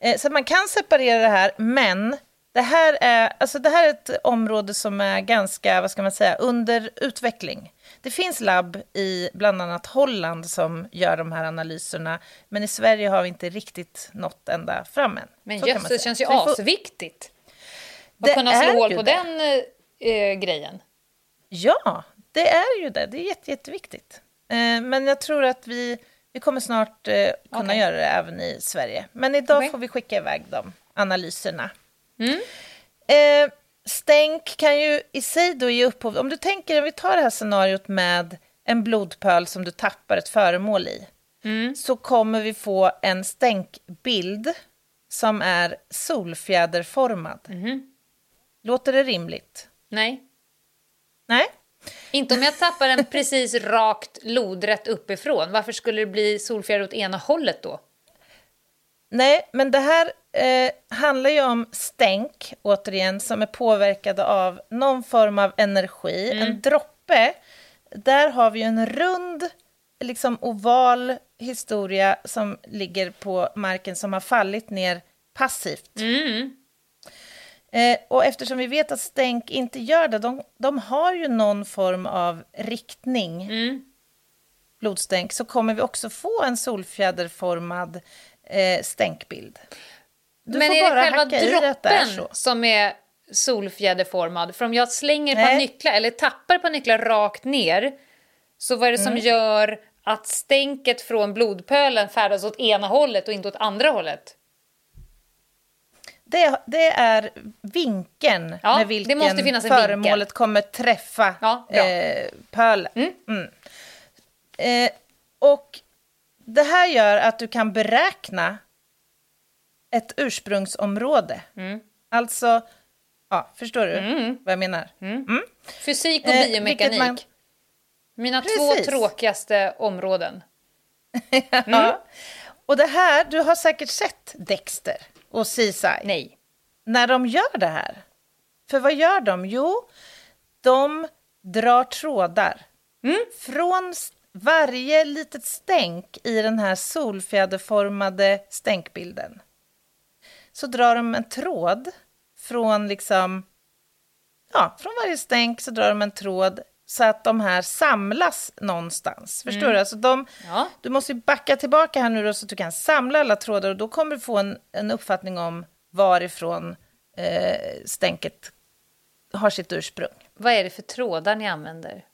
Eh, så man kan separera det här, men det här, är, alltså det här är ett område som är ganska, vad ska man säga, under utveckling. Det finns labb i bland annat Holland som gör de här analyserna, men i Sverige har vi inte riktigt nått ända fram än. Men jösses, det känns ju får- asviktigt. Det Att kunna slå hål på det. den eh, eh, grejen. Ja, det är ju det. Det är jätte, jätteviktigt. Eh, men jag tror att vi, vi kommer snart eh, kunna Okej. göra det även i Sverige. Men idag Okej. får vi skicka iväg de analyserna. Mm. Stänk kan ju i sig då ge upphov... Om du tänker, om vi tar det här scenariot med en blodpöl som du tappar ett föremål i, så kommer vi få en stänkbild som är solfjäderformad. Låter det rimligt? Nej. Nej? Inte om jag tappar den precis rakt lodrätt uppifrån. Varför skulle det bli solfjäder åt ena hållet då? Nej, men det här eh, handlar ju om stänk, återigen, som är påverkade av någon form av energi. En droppe, där har vi ju en rund, liksom oval historia som ligger på marken som har fallit ner passivt. Eh, och eftersom vi vet att stänk inte gör det, de, de har ju någon form av riktning, blodstänk, så kommer vi också få en solfjäderformad eh, stänkbild. Du Men är det själva droppen som är solfjäderformad? För om jag slänger Nej. nycklar, eller tappar par nycklar rakt ner, så vad är det Mm. som gör att stänket från blodpölen färdas åt ena hållet och inte åt andra hållet? Det, det är vinkeln Ja, med det vilken måste finnas en föremålet vinkel. kommer träffa Ja, eh, pölen. Mm. Eh, och det här gör att du kan beräkna ett ursprungsområde. Mm. Alltså, ja, förstår du vad jag menar? Mm. Fysik och Eh, biomekanik. man- Mina Precis. två tråkigaste områden. Ja. Och det här, du har säkert sett Dexter och CSI. Nej. När de gör det här. För vad gör de? Jo, de drar trådar. Från s- varje litet stänk i den här solfjäderformade stänkbilden så drar de en tråd från liksom... Ja, från varje stänk så drar de en tråd så att de här samlas någonstans. Förstår du? Alltså de, Ja. Du måste backa tillbaka här nu då, så att du kan samla alla trådar och då kommer du få en, en uppfattning om varifrån eh, stänket har sitt ursprung. Vad är det för trådar ni använder?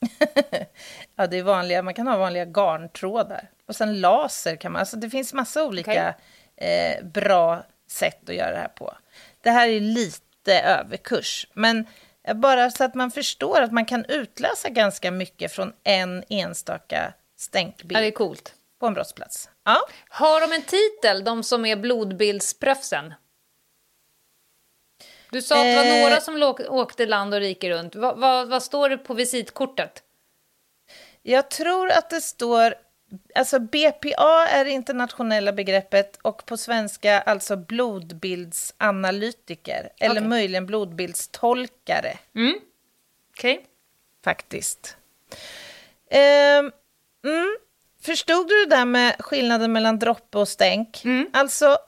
Ja, det är vanliga, man kan ha vanliga garntrådar. Och sen laser kan man, alltså det finns massa olika eh, bra sätt att göra det här på. Det här är lite överkurs, men bara så att man förstår att man kan utläsa ganska mycket från en enstaka Ja, det är stänkbild coolt. på en brottsplats. Ja. Har de en titel, de som är blodbildsproffsen? Du sa att det var Eh. några som åkte land och rike runt. Va, va, vad står det på visitkortet? Jag tror att det står... Alltså BPA är det internationella begreppet och på svenska alltså blodbildsanalytiker eller Okej. möjligen blodbildstolkare Okej. faktiskt. Ehm, mm, förstod du det där med skillnaden mellan droppe och stänk? Alltså,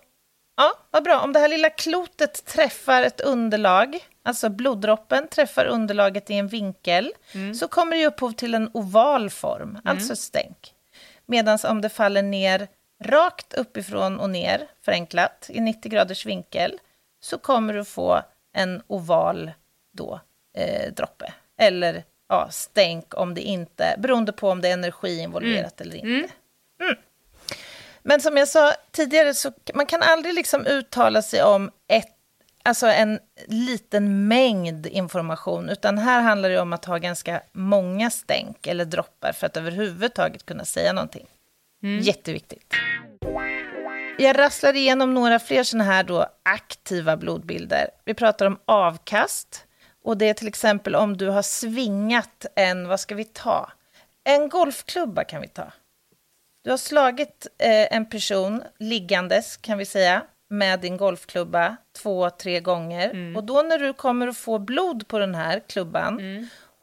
ja, vad bra. Om det här lilla klotet träffar ett underlag, alltså bloddroppen träffar underlaget i en vinkel, så kommer det ge upphov till en oval form, alltså stänk. Medan om det faller ner rakt uppifrån och ner, förenklat, i 90 graders vinkel, så kommer du få en oval då, eh, droppe. Eller ja, stänk om det inte, beroende på om det är energi involverat eller inte. Mm. Men som jag sa tidigare, så man kan aldrig liksom uttala sig om ett, alltså en liten mängd information, utan här handlar det om att ha ganska många stänk eller droppar för att överhuvudtaget kunna säga någonting. Jätteviktigt. Jag rasslar igenom några fler såna här då aktiva blodbilder. Vi pratar om avkast. Och det är till exempel om du har svingat en, vad ska vi ta? En golfklubba kan vi ta. Du har slagit eh, en person liggandes, kan vi säga, med din golfklubba två, tre gånger. Och då när du kommer att få blod på den här klubban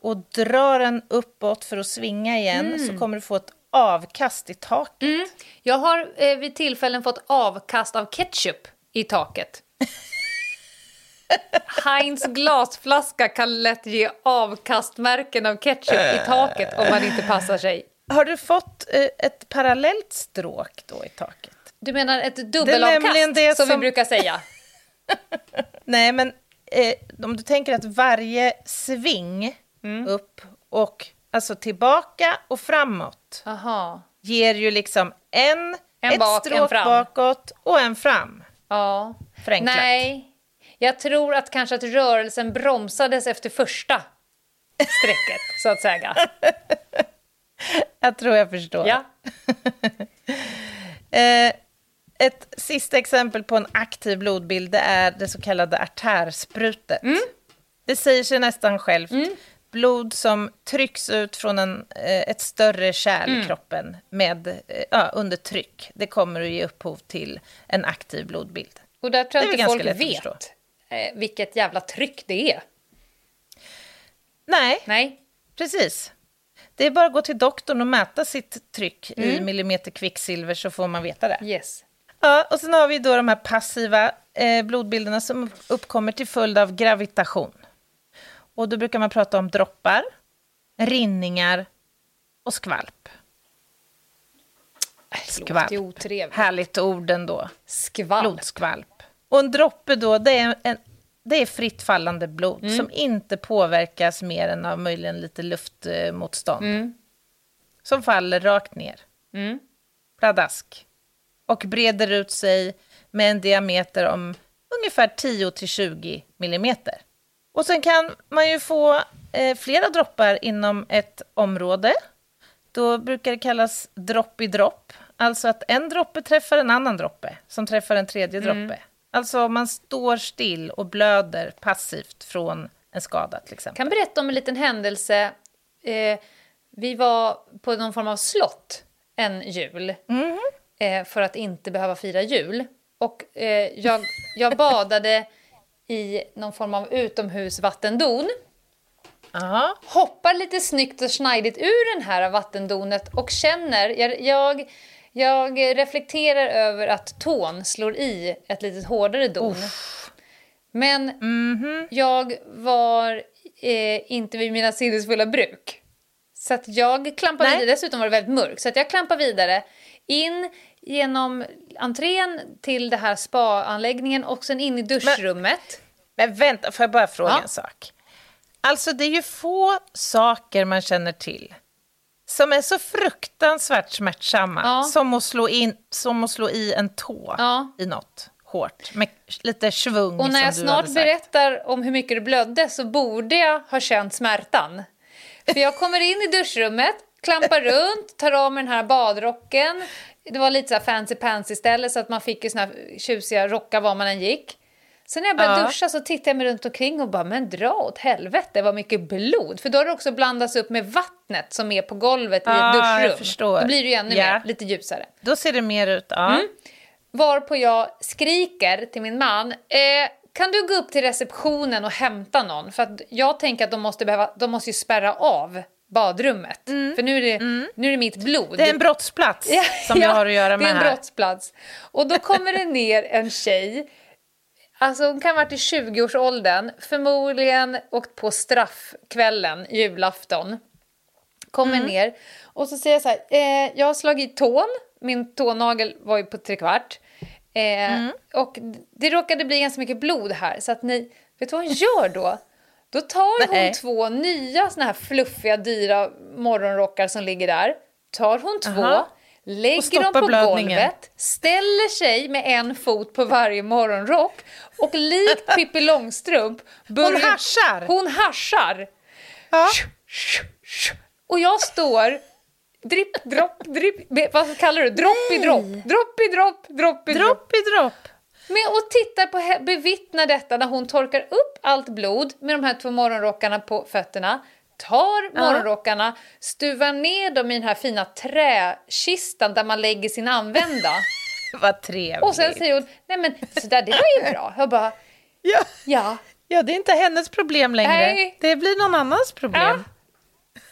och drar den uppåt för att svinga igen så kommer du få ett avkast i taket. Jag har eh, vid tillfällen fått avkast av ketchup i taket. Heinz glasflaska kan lätt ge avkastmärken av ketchup i taket om man inte passar sig. Har du fått eh, ett parallellt stråk då i taket? Du menar ett dubbelavkast, som, vi brukar säga? Nej, men eh, om du tänker att varje sving upp och alltså tillbaka och framåt Aha. ger ju liksom en, En ett bak, en stråk fram. bakåt och en fram. Ja. Förenklat. Nej, jag tror att kanske att rörelsen bromsades efter första strecket, så att säga. Jag tror jag förstår. Ja. Eh, ett sista exempel på en aktiv blodbild det är det så kallade artärsprutet. Det säger sig nästan självt. Blod som trycks ut från en, eh, ett större kärl i kroppen med, eh, ja, under tryck. Det kommer att ge upphov till en aktiv blodbild. Och där tror jag inte folk vet vilket jävla tryck det är. Nej, Nej. precis. Det är bara att gå till doktorn och mäta sitt tryck i millimeter kvicksilver så får man veta det. Yes. Ja, och sen har vi då de här passiva eh, blodbilderna som uppkommer till följd av gravitation. Och då brukar man prata om droppar, rinningar och skvalp. Låter Skvalp. Härligt ord ändå. Skvalp. Blodskvalp. Och en droppe då, det är, en, det är fritt fallande blod Mm. som inte påverkas mer än av möjligen lite luftmotstånd. Som faller rakt ner. Mm. Pladask. Och breder ut sig med en diameter om ungefär 10-20 millimeter. Och sen kan man ju få eh, flera droppar inom ett område. Då brukar det kallas dropp i dropp. Alltså att en droppe träffar en annan droppe som träffar en tredje droppe. Alltså man står still och blöder passivt från en skada till exempel. kan berätta om en liten händelse. Eh, vi var på någon form av slott en jul. eh, för att inte behöva fira jul. Och eh, jag, jag badade i någon form av utomhusvattendon. Ja. Hoppar lite snyggt och snajdigt ur den här vattendonet och känner... Jag, jag, jag reflekterar över att tån slår i ett lite hårdare don. Men jag var eh, inte vid mina sinnesfulla bruk. Så att jag klampade Nej. vidare, dessutom var det väldigt mörkt, så att jag klampade vidare in genom entrén till det här spa-anläggningen och sen in i duschrummet. Men vänta, får jag bara fråga Ja. en sak? Alltså, det är ju få saker man känner till som är så fruktansvärt smärtsamma Ja. som, att slå in, som att slå i en tå Ja. i något hårt, med lite svung Och när jag snart berättar om hur mycket det blödde så borde jag ha känt smärtan. För jag kommer in i duschrummet, klampar runt, tar av mig den här badrocken. Det var lite så fancy pansy ställe så att man fick ju såna här tjusiga rockar var man än gick. Sen när jag började Ja. duscha så tittade jag mig runt omkring och bara, men dra åt helvete vad mycket blod. För då har det också blandats upp med vattnet som är på golvet i Ja, ett jag duschrum. förstår. Då blir det ju ännu Ja. mer, lite ljusare. Då ser det mer ut, ja. Mm. Varpå jag skriker till min man, eh, kan du gå upp till receptionen och hämta någon? För att jag tänker att de måste, behöva, de måste ju spärra av badrummet. För nu är, det, nu är det mitt blod. Mm. Det är en brottsplats som jag har att göra med det är en här. brottsplats. Och då kommer det ner en tjej, alltså hon kan ha varit i 20-årsåldern, förmodligen åkt på straffkvällen, julafton. Kommer Mm. ner och så säger jag så här, eh, jag har slagit i tån, min tånagel var ju på trekvart. Eh, Mm. Och det råkade bli ganska mycket blod här så att ni, vet du vad hon gör då? Då tar hon Nej. två nya såna här fluffiga dyra morgonrockar som ligger där, tar hon två, Aha. Lägger dem på blödningen. golvet, ställer sig med en fot på varje morgonrock och likt Pippi Långstrump börjar... Hon haschar. Hon haschar! Ja. Och jag står dripp, dropp, dripp, vad kallar du Dropp i dropp, dropp i dropp, dropp i dropp. I dropp. Men och tittar på, bevittnar detta när hon torkar upp allt blod med de här två morgonrockarna på fötterna, tar morgonrockarna, stuvar ner dem i den här fina träkistan där man lägger sin använda. Vad trevligt. Och sen säger hon, nej men sådär, det var ju bra. Jag bara, ja. ja. ja, det är inte hennes problem längre. Nej. Det blir någon annans problem. ja.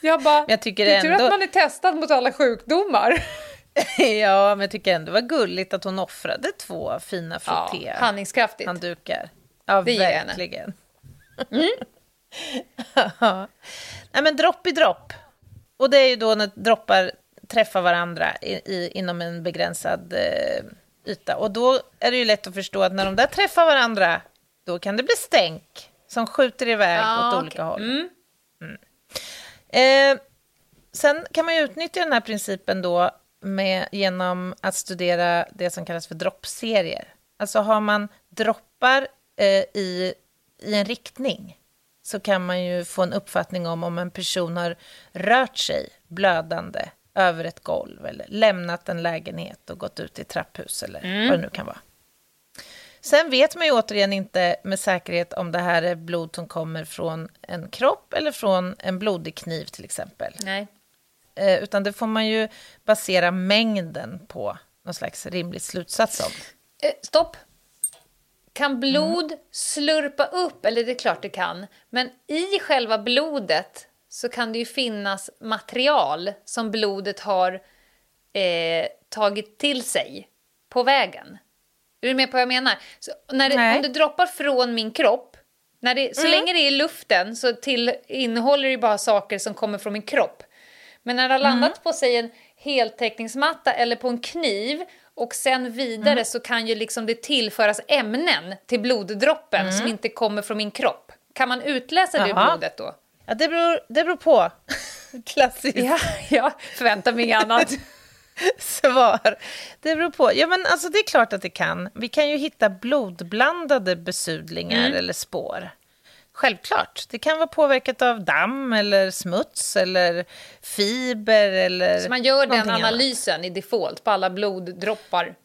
Jag bara, jag tycker det är tur ändå- att man är testad mot alla sjukdomar. Ja, men jag tycker ändå det var gulligt att hon offrade två fina Ja, frotté handlingskraftigt. handdukar. Ja, Det verkligen. Ja. Nej, men dropp i dropp. Och det är ju då när droppar träffar varandra i, i, inom en begränsad eh, yta. Och då är det ju lätt att förstå att när de där träffar varandra, då kan det bli stänk som skjuter iväg Ja, åt okej. olika håll. Mm. Eh, sen kan man ju utnyttja den här principen då med, genom att studera det som kallas för droppserier. Alltså har man droppar eh, i, i en riktning så kan man ju få en uppfattning om om en person har rört sig blödande över ett golv eller lämnat en lägenhet och gått ut i trapphus eller vad det nu kan vara. Sen vet man ju återigen inte med säkerhet om det här är blod som kommer från en kropp eller från en blodig kniv till exempel. Nej. Eh, utan det får man ju basera mängden på någon slags rimlig slutsats om. Eh, stopp. Kan blod slurpa upp, eller det är klart det kan, men i själva blodet så kan det ju finnas material som blodet har eh, tagit till sig på vägen. Är du med på vad jag menar? Så när det, om det droppar från min kropp, när det, så länge det är i luften så till, innehåller det bara saker som kommer från min kropp. Men när det har landat på sig en heltäckningsmatta eller på en kniv och sen vidare så kan ju liksom det tillföras ämnen till bloddroppen som inte kommer från min kropp. Kan man utläsa det ur blodet då? Ja, det beror, det beror på. Klassiskt Ja, jag förväntar mig inget annat. svar. Det beror på. Ja, men alltså, det är klart att det kan. Vi kan ju hitta blodblandade besudlingar eller spår. Självklart. Det kan vara påverkat av damm eller smuts eller fiber eller Så man gör den någonting annat. analysen i default på alla bloddroppar.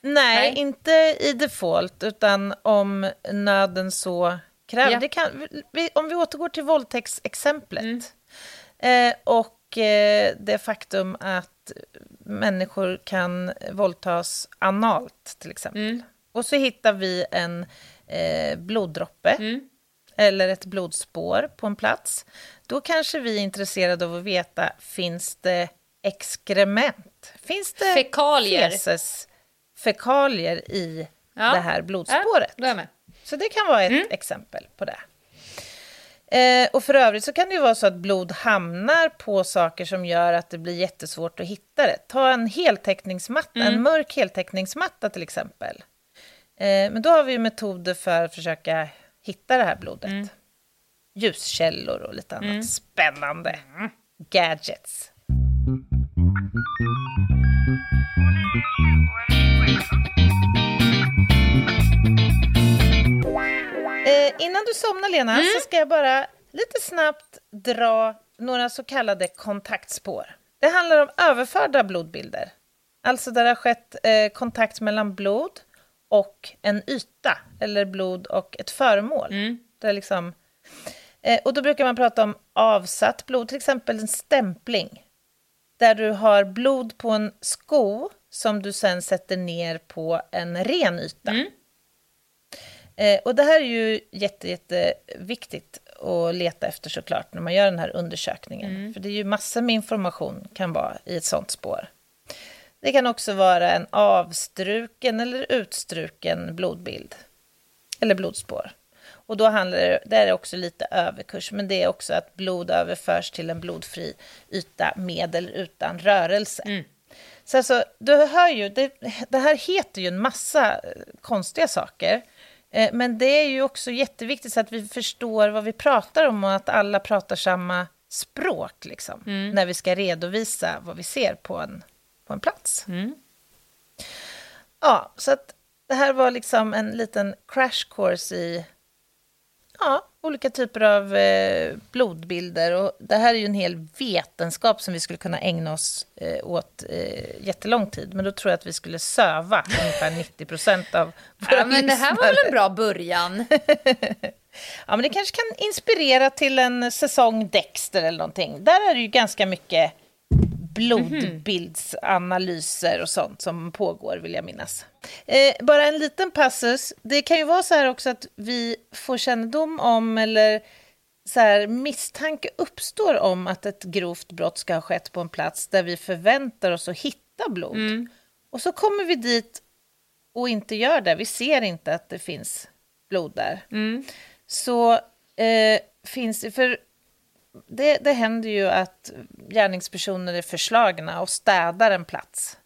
Nej, Nej. inte i default, utan om nöden så kräver. Ja. Kan, om vi återgår till våldtäktsexemplet Mm. eh, och eh, det faktum att människor kan våldtas analt till exempel. Och så hittar vi en eh, bloddroppe eller ett blodspår på en plats. Då kanske vi är intresserade av att veta, finns det exkrement? Finns det Fekalier. feces, fekalier i Ja. det här blodspåret? Ja. Så det kan vara ett exempel på det. Eh, och för övrigt så kan det ju vara så att blod hamnar på saker som gör att det blir jättesvårt att hitta det. Ta en heltäckningsmatta, en mörk heltäckningsmatta till exempel. Eh, men då har vi ju metoder för att försöka hitta det här blodet. Ljuskällor och lite annat spännande. Gadgets. Eh, innan du somnar, Lena, så ska jag bara lite snabbt dra några så kallade kontaktspår. Det handlar om överförda blodbilder. Alltså där det har skett eh, kontakt mellan blod och en yta, eller blod och ett föremål. Det är liksom, eh, och då brukar man prata om avsatt blod, till exempel en stämpling. Där du har blod på en sko som du sen sätter ner på en ren yta. Eh, och det här är ju jätte, jätteviktigt att leta efter såklart när man gör den här undersökningen. För det är ju massor med information kan vara i ett sånt spår. Det kan också vara en avstruken eller utstruken blodbild. Eller blodspår. Och då handlar det, det är också lite överkurs, men det är också att blod överförs till en blodfri yta med eller utan rörelse. Så alltså, du hör ju, det, det här heter ju en massa eh, konstiga saker. Eh, Men det är ju också jätteviktigt så att vi förstår vad vi pratar om och att alla pratar samma språk liksom, när vi ska redovisa vad vi ser på en, på en plats. Ja, så att det här var liksom en liten crash course i ja, olika typer av eh, blodbilder. Och det här är ju en hel vetenskap som vi skulle kunna ägna oss eh, åt eh, jättelång tid. Men då tror jag att vi skulle söva ungefär 90 procent av våra Ja, men det här var väl en bra början? Ja, men det kanske kan inspirera till en säsong Dexter eller någonting. Där är det ju ganska mycket blodbildsanalyser och sånt som pågår, vill jag minnas. Eh, bara en liten passus. Det kan ju vara så här också att vi får kännedom om eller så här, misstanke uppstår om att ett grovt brott ska ha skett på en plats där vi förväntar oss att hitta blod. Och så kommer vi dit och inte gör det. Vi ser inte att det finns blod där. Så eh, finns det... För det, det händer ju att gärningspersoner är förslagna och städar en plats.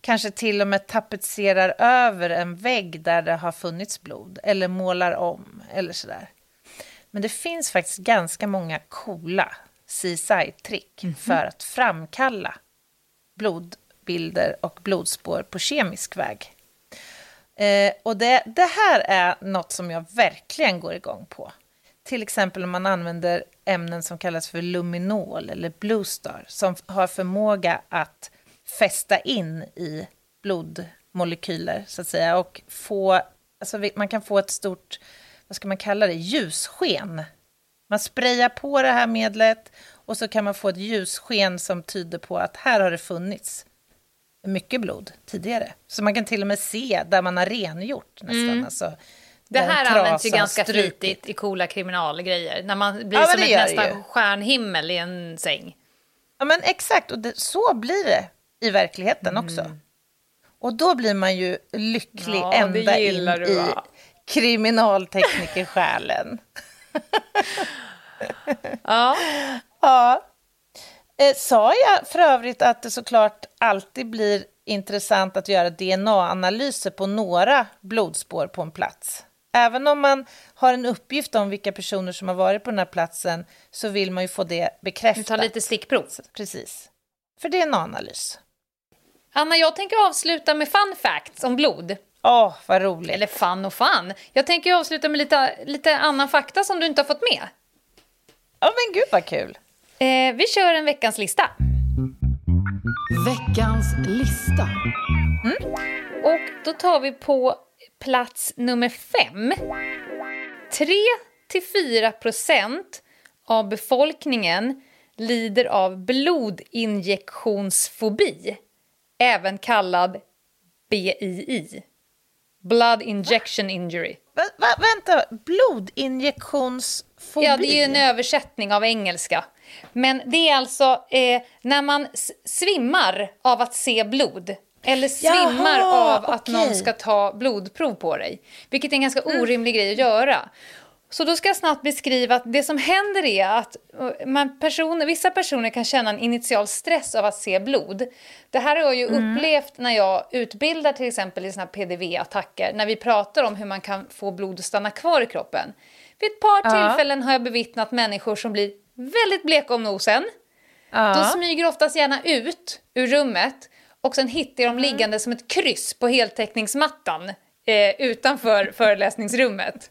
Kanske till och med tapetserar över en vägg där det har funnits blod. Eller målar om, eller sådär. Men det finns faktiskt ganska många coola CSI-trick för att framkalla blodbilder och blodspår på kemisk väg. Eh, och det, det här är något som jag verkligen går igång på. Till exempel om man använder ämnen som kallas för luminol eller bluestar som har förmåga att fästa in i blodmolekyler så att säga och få, alltså man kan få ett stort, vad ska man kalla det, ljussken. Man sprayar på det här medlet och så kan man få ett ljussken som tyder på att här har det funnits mycket blod tidigare. Så man kan till och med se där man har rengjort nästan. Alltså, Mm. Det här trasa används ju ganska strukit. flitigt i coola kriminalgrejer. När man blir Ja, som ett nästan stjärnhimmel i en säng. Ja, men exakt. Och det, så blir det i verkligheten också. Och då blir man ju lycklig Mm. Ja, ända in du, i va? kriminalteknikersjälen. Ja. ja. Eh, sa jag för övrigt att det såklart alltid blir intressant att göra DNA-analyser på några blodspår på en plats? Även om man har en uppgift om vilka personer som har varit på den här platsen så vill man ju få det bekräftat. tar lite stickprov. Precis. För DNA-analys. Anna, jag tänker avsluta med fun facts om blod. Åh, vad roligt. Eller fun och fun. Jag tänker avsluta med lite, lite annan fakta som du inte har fått med. Ja, men gud vad kul. Eh, vi kör en veckans lista. Veckans lista. Och då tar vi på plats nummer fem. 3-4 procent av befolkningen lider av blodinjektionsfobi. även kallad BII. Blood Injection Injury. Va, va, vänta, blodinjektionsfobi? Ja, det är en översättning av engelska. Men det är alltså eh, när man svimmar av att se blod. Eller svimmar Jaha, av att okay. någon ska ta blodprov på dig. Vilket är en ganska mm. orimlig grej att göra. Så då ska jag snabbt beskriva att det som händer är att eh, man personer, vissa personer kan känna en initial stress av att se blod. Det här har jag ju mm. upplevt när jag utbildar till exempel i såna PDV-attacker, när vi pratar om hur man kan få blod att stanna kvar i kroppen. Vid ett par ja. tillfällen har jag bevittnat människor som blir väldigt bleka om nosen. Ja. De smyger oftast gärna ut ur rummet och sen hittar jag dem mm. liggande som ett kryss på heltäckningsmattan eh, utanför föreläsningsrummet.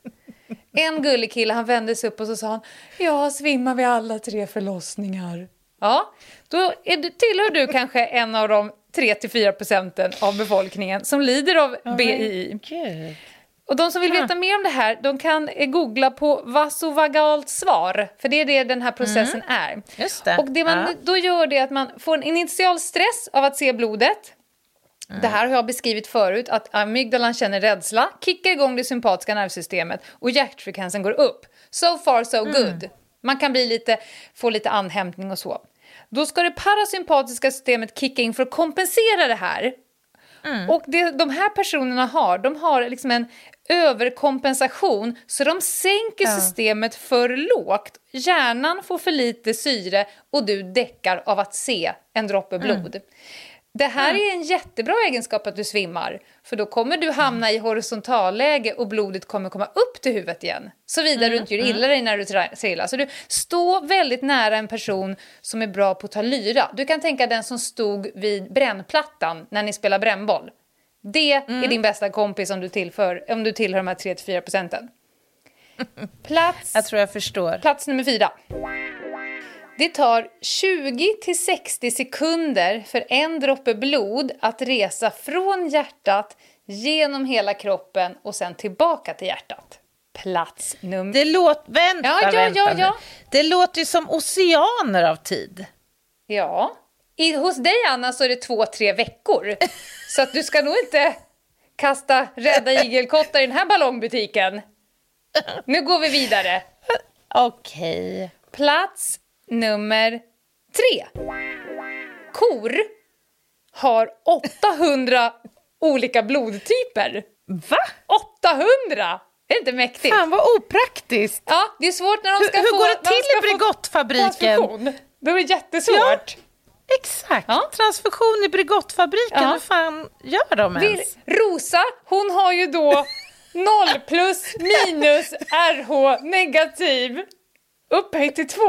En gullig kille han vände sig upp och så sa han “Jag svimmar vid alla tre förlossningar”. Ja, då är du, tillhör du kanske en av de 3-4 procenten av befolkningen som lider av oh BII. Och de som vill veta mer om det här, de kan googla på vasovagalt svar, för det är det den här processen mm. är. Just det. Och det man ja. då gör det är att man får en initial stress av att se blodet. Mm. Det här har jag beskrivit förut, att amygdalan känner rädsla, kickar igång det sympatiska nervsystemet och hjärtfrekvensen går upp. So far so mm. good. Man kan bli lite, få lite anhämtning och så. Då ska det parasympatiska systemet kicka in för att kompensera det här. Mm. Och det de här personerna har, de har liksom en överkompensation så de sänker ja. systemet för lågt. Hjärnan får för lite syre och du däckar av att se en droppe blod. Mm. Det här mm. är en jättebra egenskap att du svimmar, för då kommer du hamna i horisontalläge och blodet kommer komma upp till huvudet igen. Såvida mm. du inte gör mm. illa dig när du trillar. Så du står väldigt nära en person som är bra på att ta lyra. Du kan tänka den som stod vid brännplattan när ni spelar brännboll. Det mm. är din bästa kompis om du, tillför, om du tillhör de här 3-4 procenten. Plats... Jag tror jag förstår. Plats nummer fyra. Det tar 20 till 60 sekunder för en droppe blod att resa från hjärtat genom hela kroppen och sen tillbaka till hjärtat. Plats nummer... Det låter... Vänta, ja, ja, vänta ja, ja. Det låter ju som oceaner av tid. Ja. I, hos dig, Anna, så är det två, tre veckor. så att du ska nog inte kasta rädda igelkottar i den här ballongbutiken. Nu går vi vidare. Okej. Okay. Plats nummer tre. Kor har 800 olika blodtyper. Va? 800! Är det inte mäktigt? Fan vad opraktiskt! Ja, det är svårt när de ska hur, få... Hur går det till i Bregottfabriken? Det är jättesvårt. Ja. Exakt. Ja. Transfusion i Bregottfabriken, ja. hur fan gör de ens? Rosa, hon har ju då 0 plus minus RH negativ upphöjt till 2.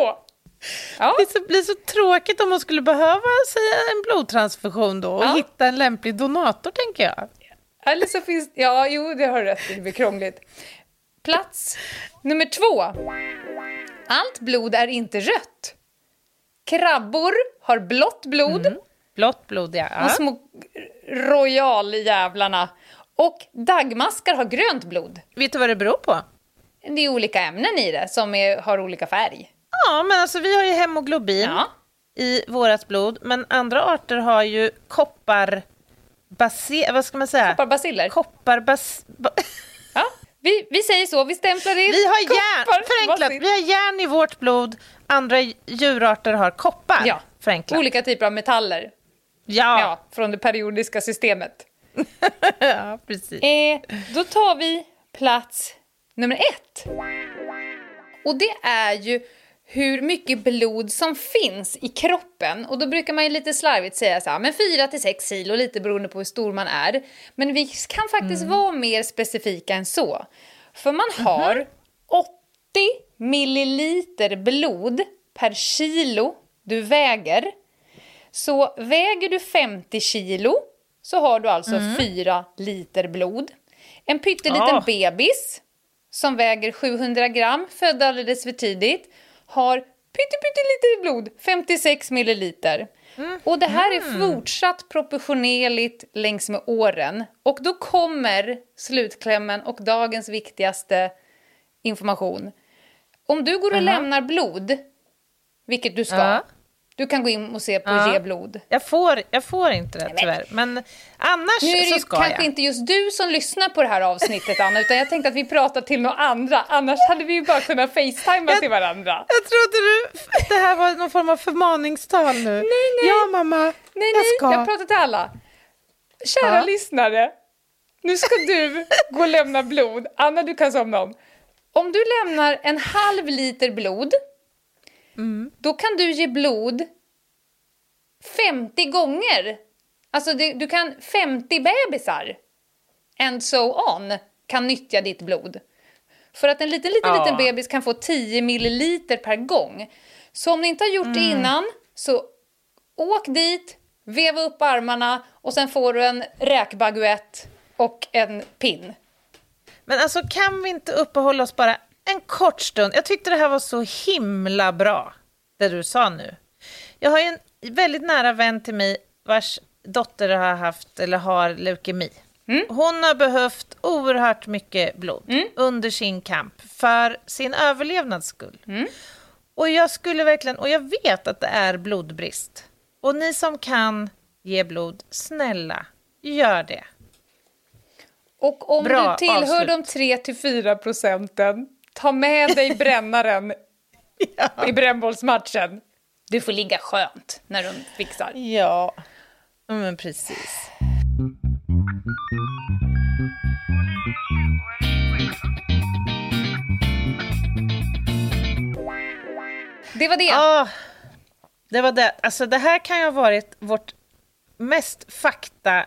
Ja. Det blir så tråkigt om man skulle behöva säga en blodtransfusion då och ja. hitta en lämplig donator, tänker jag. Eller så finns... Ja, jo, det har du rätt Det blir krångligt. Plats nummer två. Allt blod är inte rött. Krabbor har blått blod. Mm. Blått blod, ja. De små royaljävlarna. Och dagmaskar har grönt blod. Vet du vad det beror på? Det är olika ämnen i det som är, har olika färg. Ja, men alltså vi har ju hemoglobin ja. i vårt blod, men andra arter har ju koppar... Basi, vad ska man säga? Kopparbaciller. Kopparbas... ja, vi, vi säger så, vi stämplar in vi har järn, förenklat, vi har järn i vårt blod, andra djurarter har koppar. Ja, förenklat. olika typer av metaller. Ja. ja från det periodiska systemet. ja, precis. Eh, då tar vi plats nummer ett. Och det är ju hur mycket blod som finns i kroppen. Och då brukar man ju lite slarvigt säga så här, men 4 till 6 kilo, lite beroende på hur stor man är. Men vi kan faktiskt mm. vara mer specifika än så. För man mhm. har mm -hmm. 80 milliliter blod per kilo du väger. Så väger du 50 kilo så har du alltså mm. 4 liter blod. En pytteliten oh. bebis som väger 700 gram, född alldeles för tidigt, har pyttelite blod, 56 milliliter. Mm. Och det här är mm. fortsatt proportionerligt längs med åren. Och då kommer slutklämmen och dagens viktigaste information. Om du går och uh -huh. lämnar blod, vilket du ska, uh -huh. Du kan gå in och se på Ja. Ge blod. Jag får, jag får inte det tyvärr. Men annars Nu är det så ska kanske jag. inte just du som lyssnar på det här avsnittet, Anna, utan jag tänkte att vi pratar till några andra. Annars hade vi ju bara kunnat facetima Jag- till varandra. Jag trodde du, det här var någon form av förmaningstal nu. Nej, nej. Ja, mamma. Nej, jag nej, ska. jag pratar till alla. Kära Ja. lyssnare, nu ska du gå och lämna blod. Anna, du kan somna om. Om du lämnar en halv liter blod, Mm. då kan du ge blod 50 gånger. Alltså, det, du kan 50 bebisar, and so on, kan nyttja ditt blod. För att en liten, liten, Ja. liten bebis kan få 10 milliliter per gång. Så om ni inte har gjort det Mm. innan, så åk dit, veva upp armarna och sen får du en räkbaguett och en pin. Men alltså kan vi inte uppehålla oss bara en kort stund? Jag tyckte det här var så himla bra, det du sa nu. Jag har ju en väldigt nära vän till mig vars dotter har haft eller har leukemi. Hon har behövt oerhört mycket blod under sin kamp för sin överlevnads skull. Och jag skulle verkligen, och jag vet att det är blodbrist. Och ni som kan ge blod, snälla, gör det. Och om Bra du tillhör avslut. de 3-4 procenten, med dig brännaren i brännbollsmatchen. Du får ligga skönt när de fixar. Ja, men precis. Det var det. Ah, det var det. Alltså det här kan ju ha varit vårt mest fakta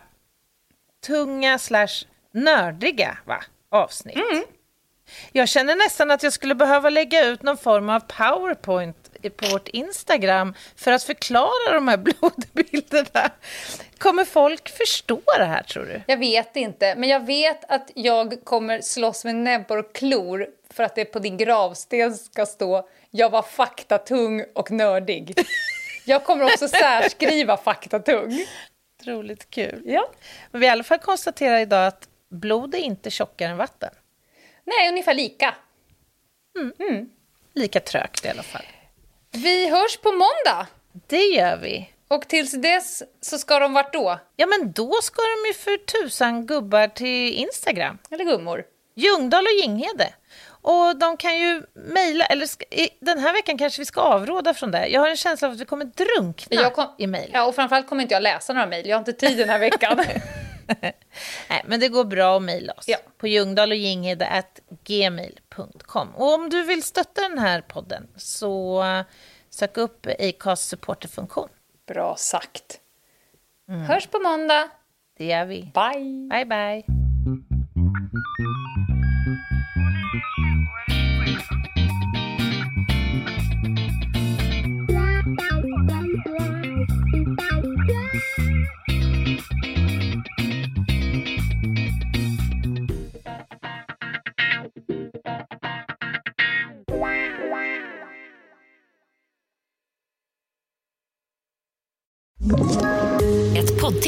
tunga slash nördiga va, avsnitt. Jag känner nästan att jag skulle behöva lägga ut någon form av powerpoint på vårt Instagram för att förklara de här blodbilderna. Kommer folk förstå det här tror du? Jag vet inte, men jag vet att jag kommer slåss med näbbar och klor för att det på din gravsten ska stå “Jag var faktatung och nördig”. Jag kommer också särskriva faktatung. Otroligt kul. Ja. Men vi i alla fall konstaterar idag att blod är inte tjockare än vatten. Nej, ungefär lika. Lika trögt i alla fall. Vi hörs på måndag! Det gör vi. Och tills dess så ska de vart då? Ja, men då ska de ju för tusan gubbar till Instagram. Eller gummor? Ljungdahl och Ginghede. Och de kan ju mejla, eller ska, i, den här veckan kanske vi ska avråda från det. Jag har en känsla av att vi kommer drunkna kom- i mejl. Ja, och framförallt kommer inte jag läsa några mejl. Jag har inte tid den här veckan. Nej, men det går bra att mejla oss Ja. på ljungdahl och gmail.com. Och om du vill stötta den här podden så eh, sök upp Acast supporterfunktion. Bra sagt. Hörs på måndag. Det gör vi. Bye! Bye, bye.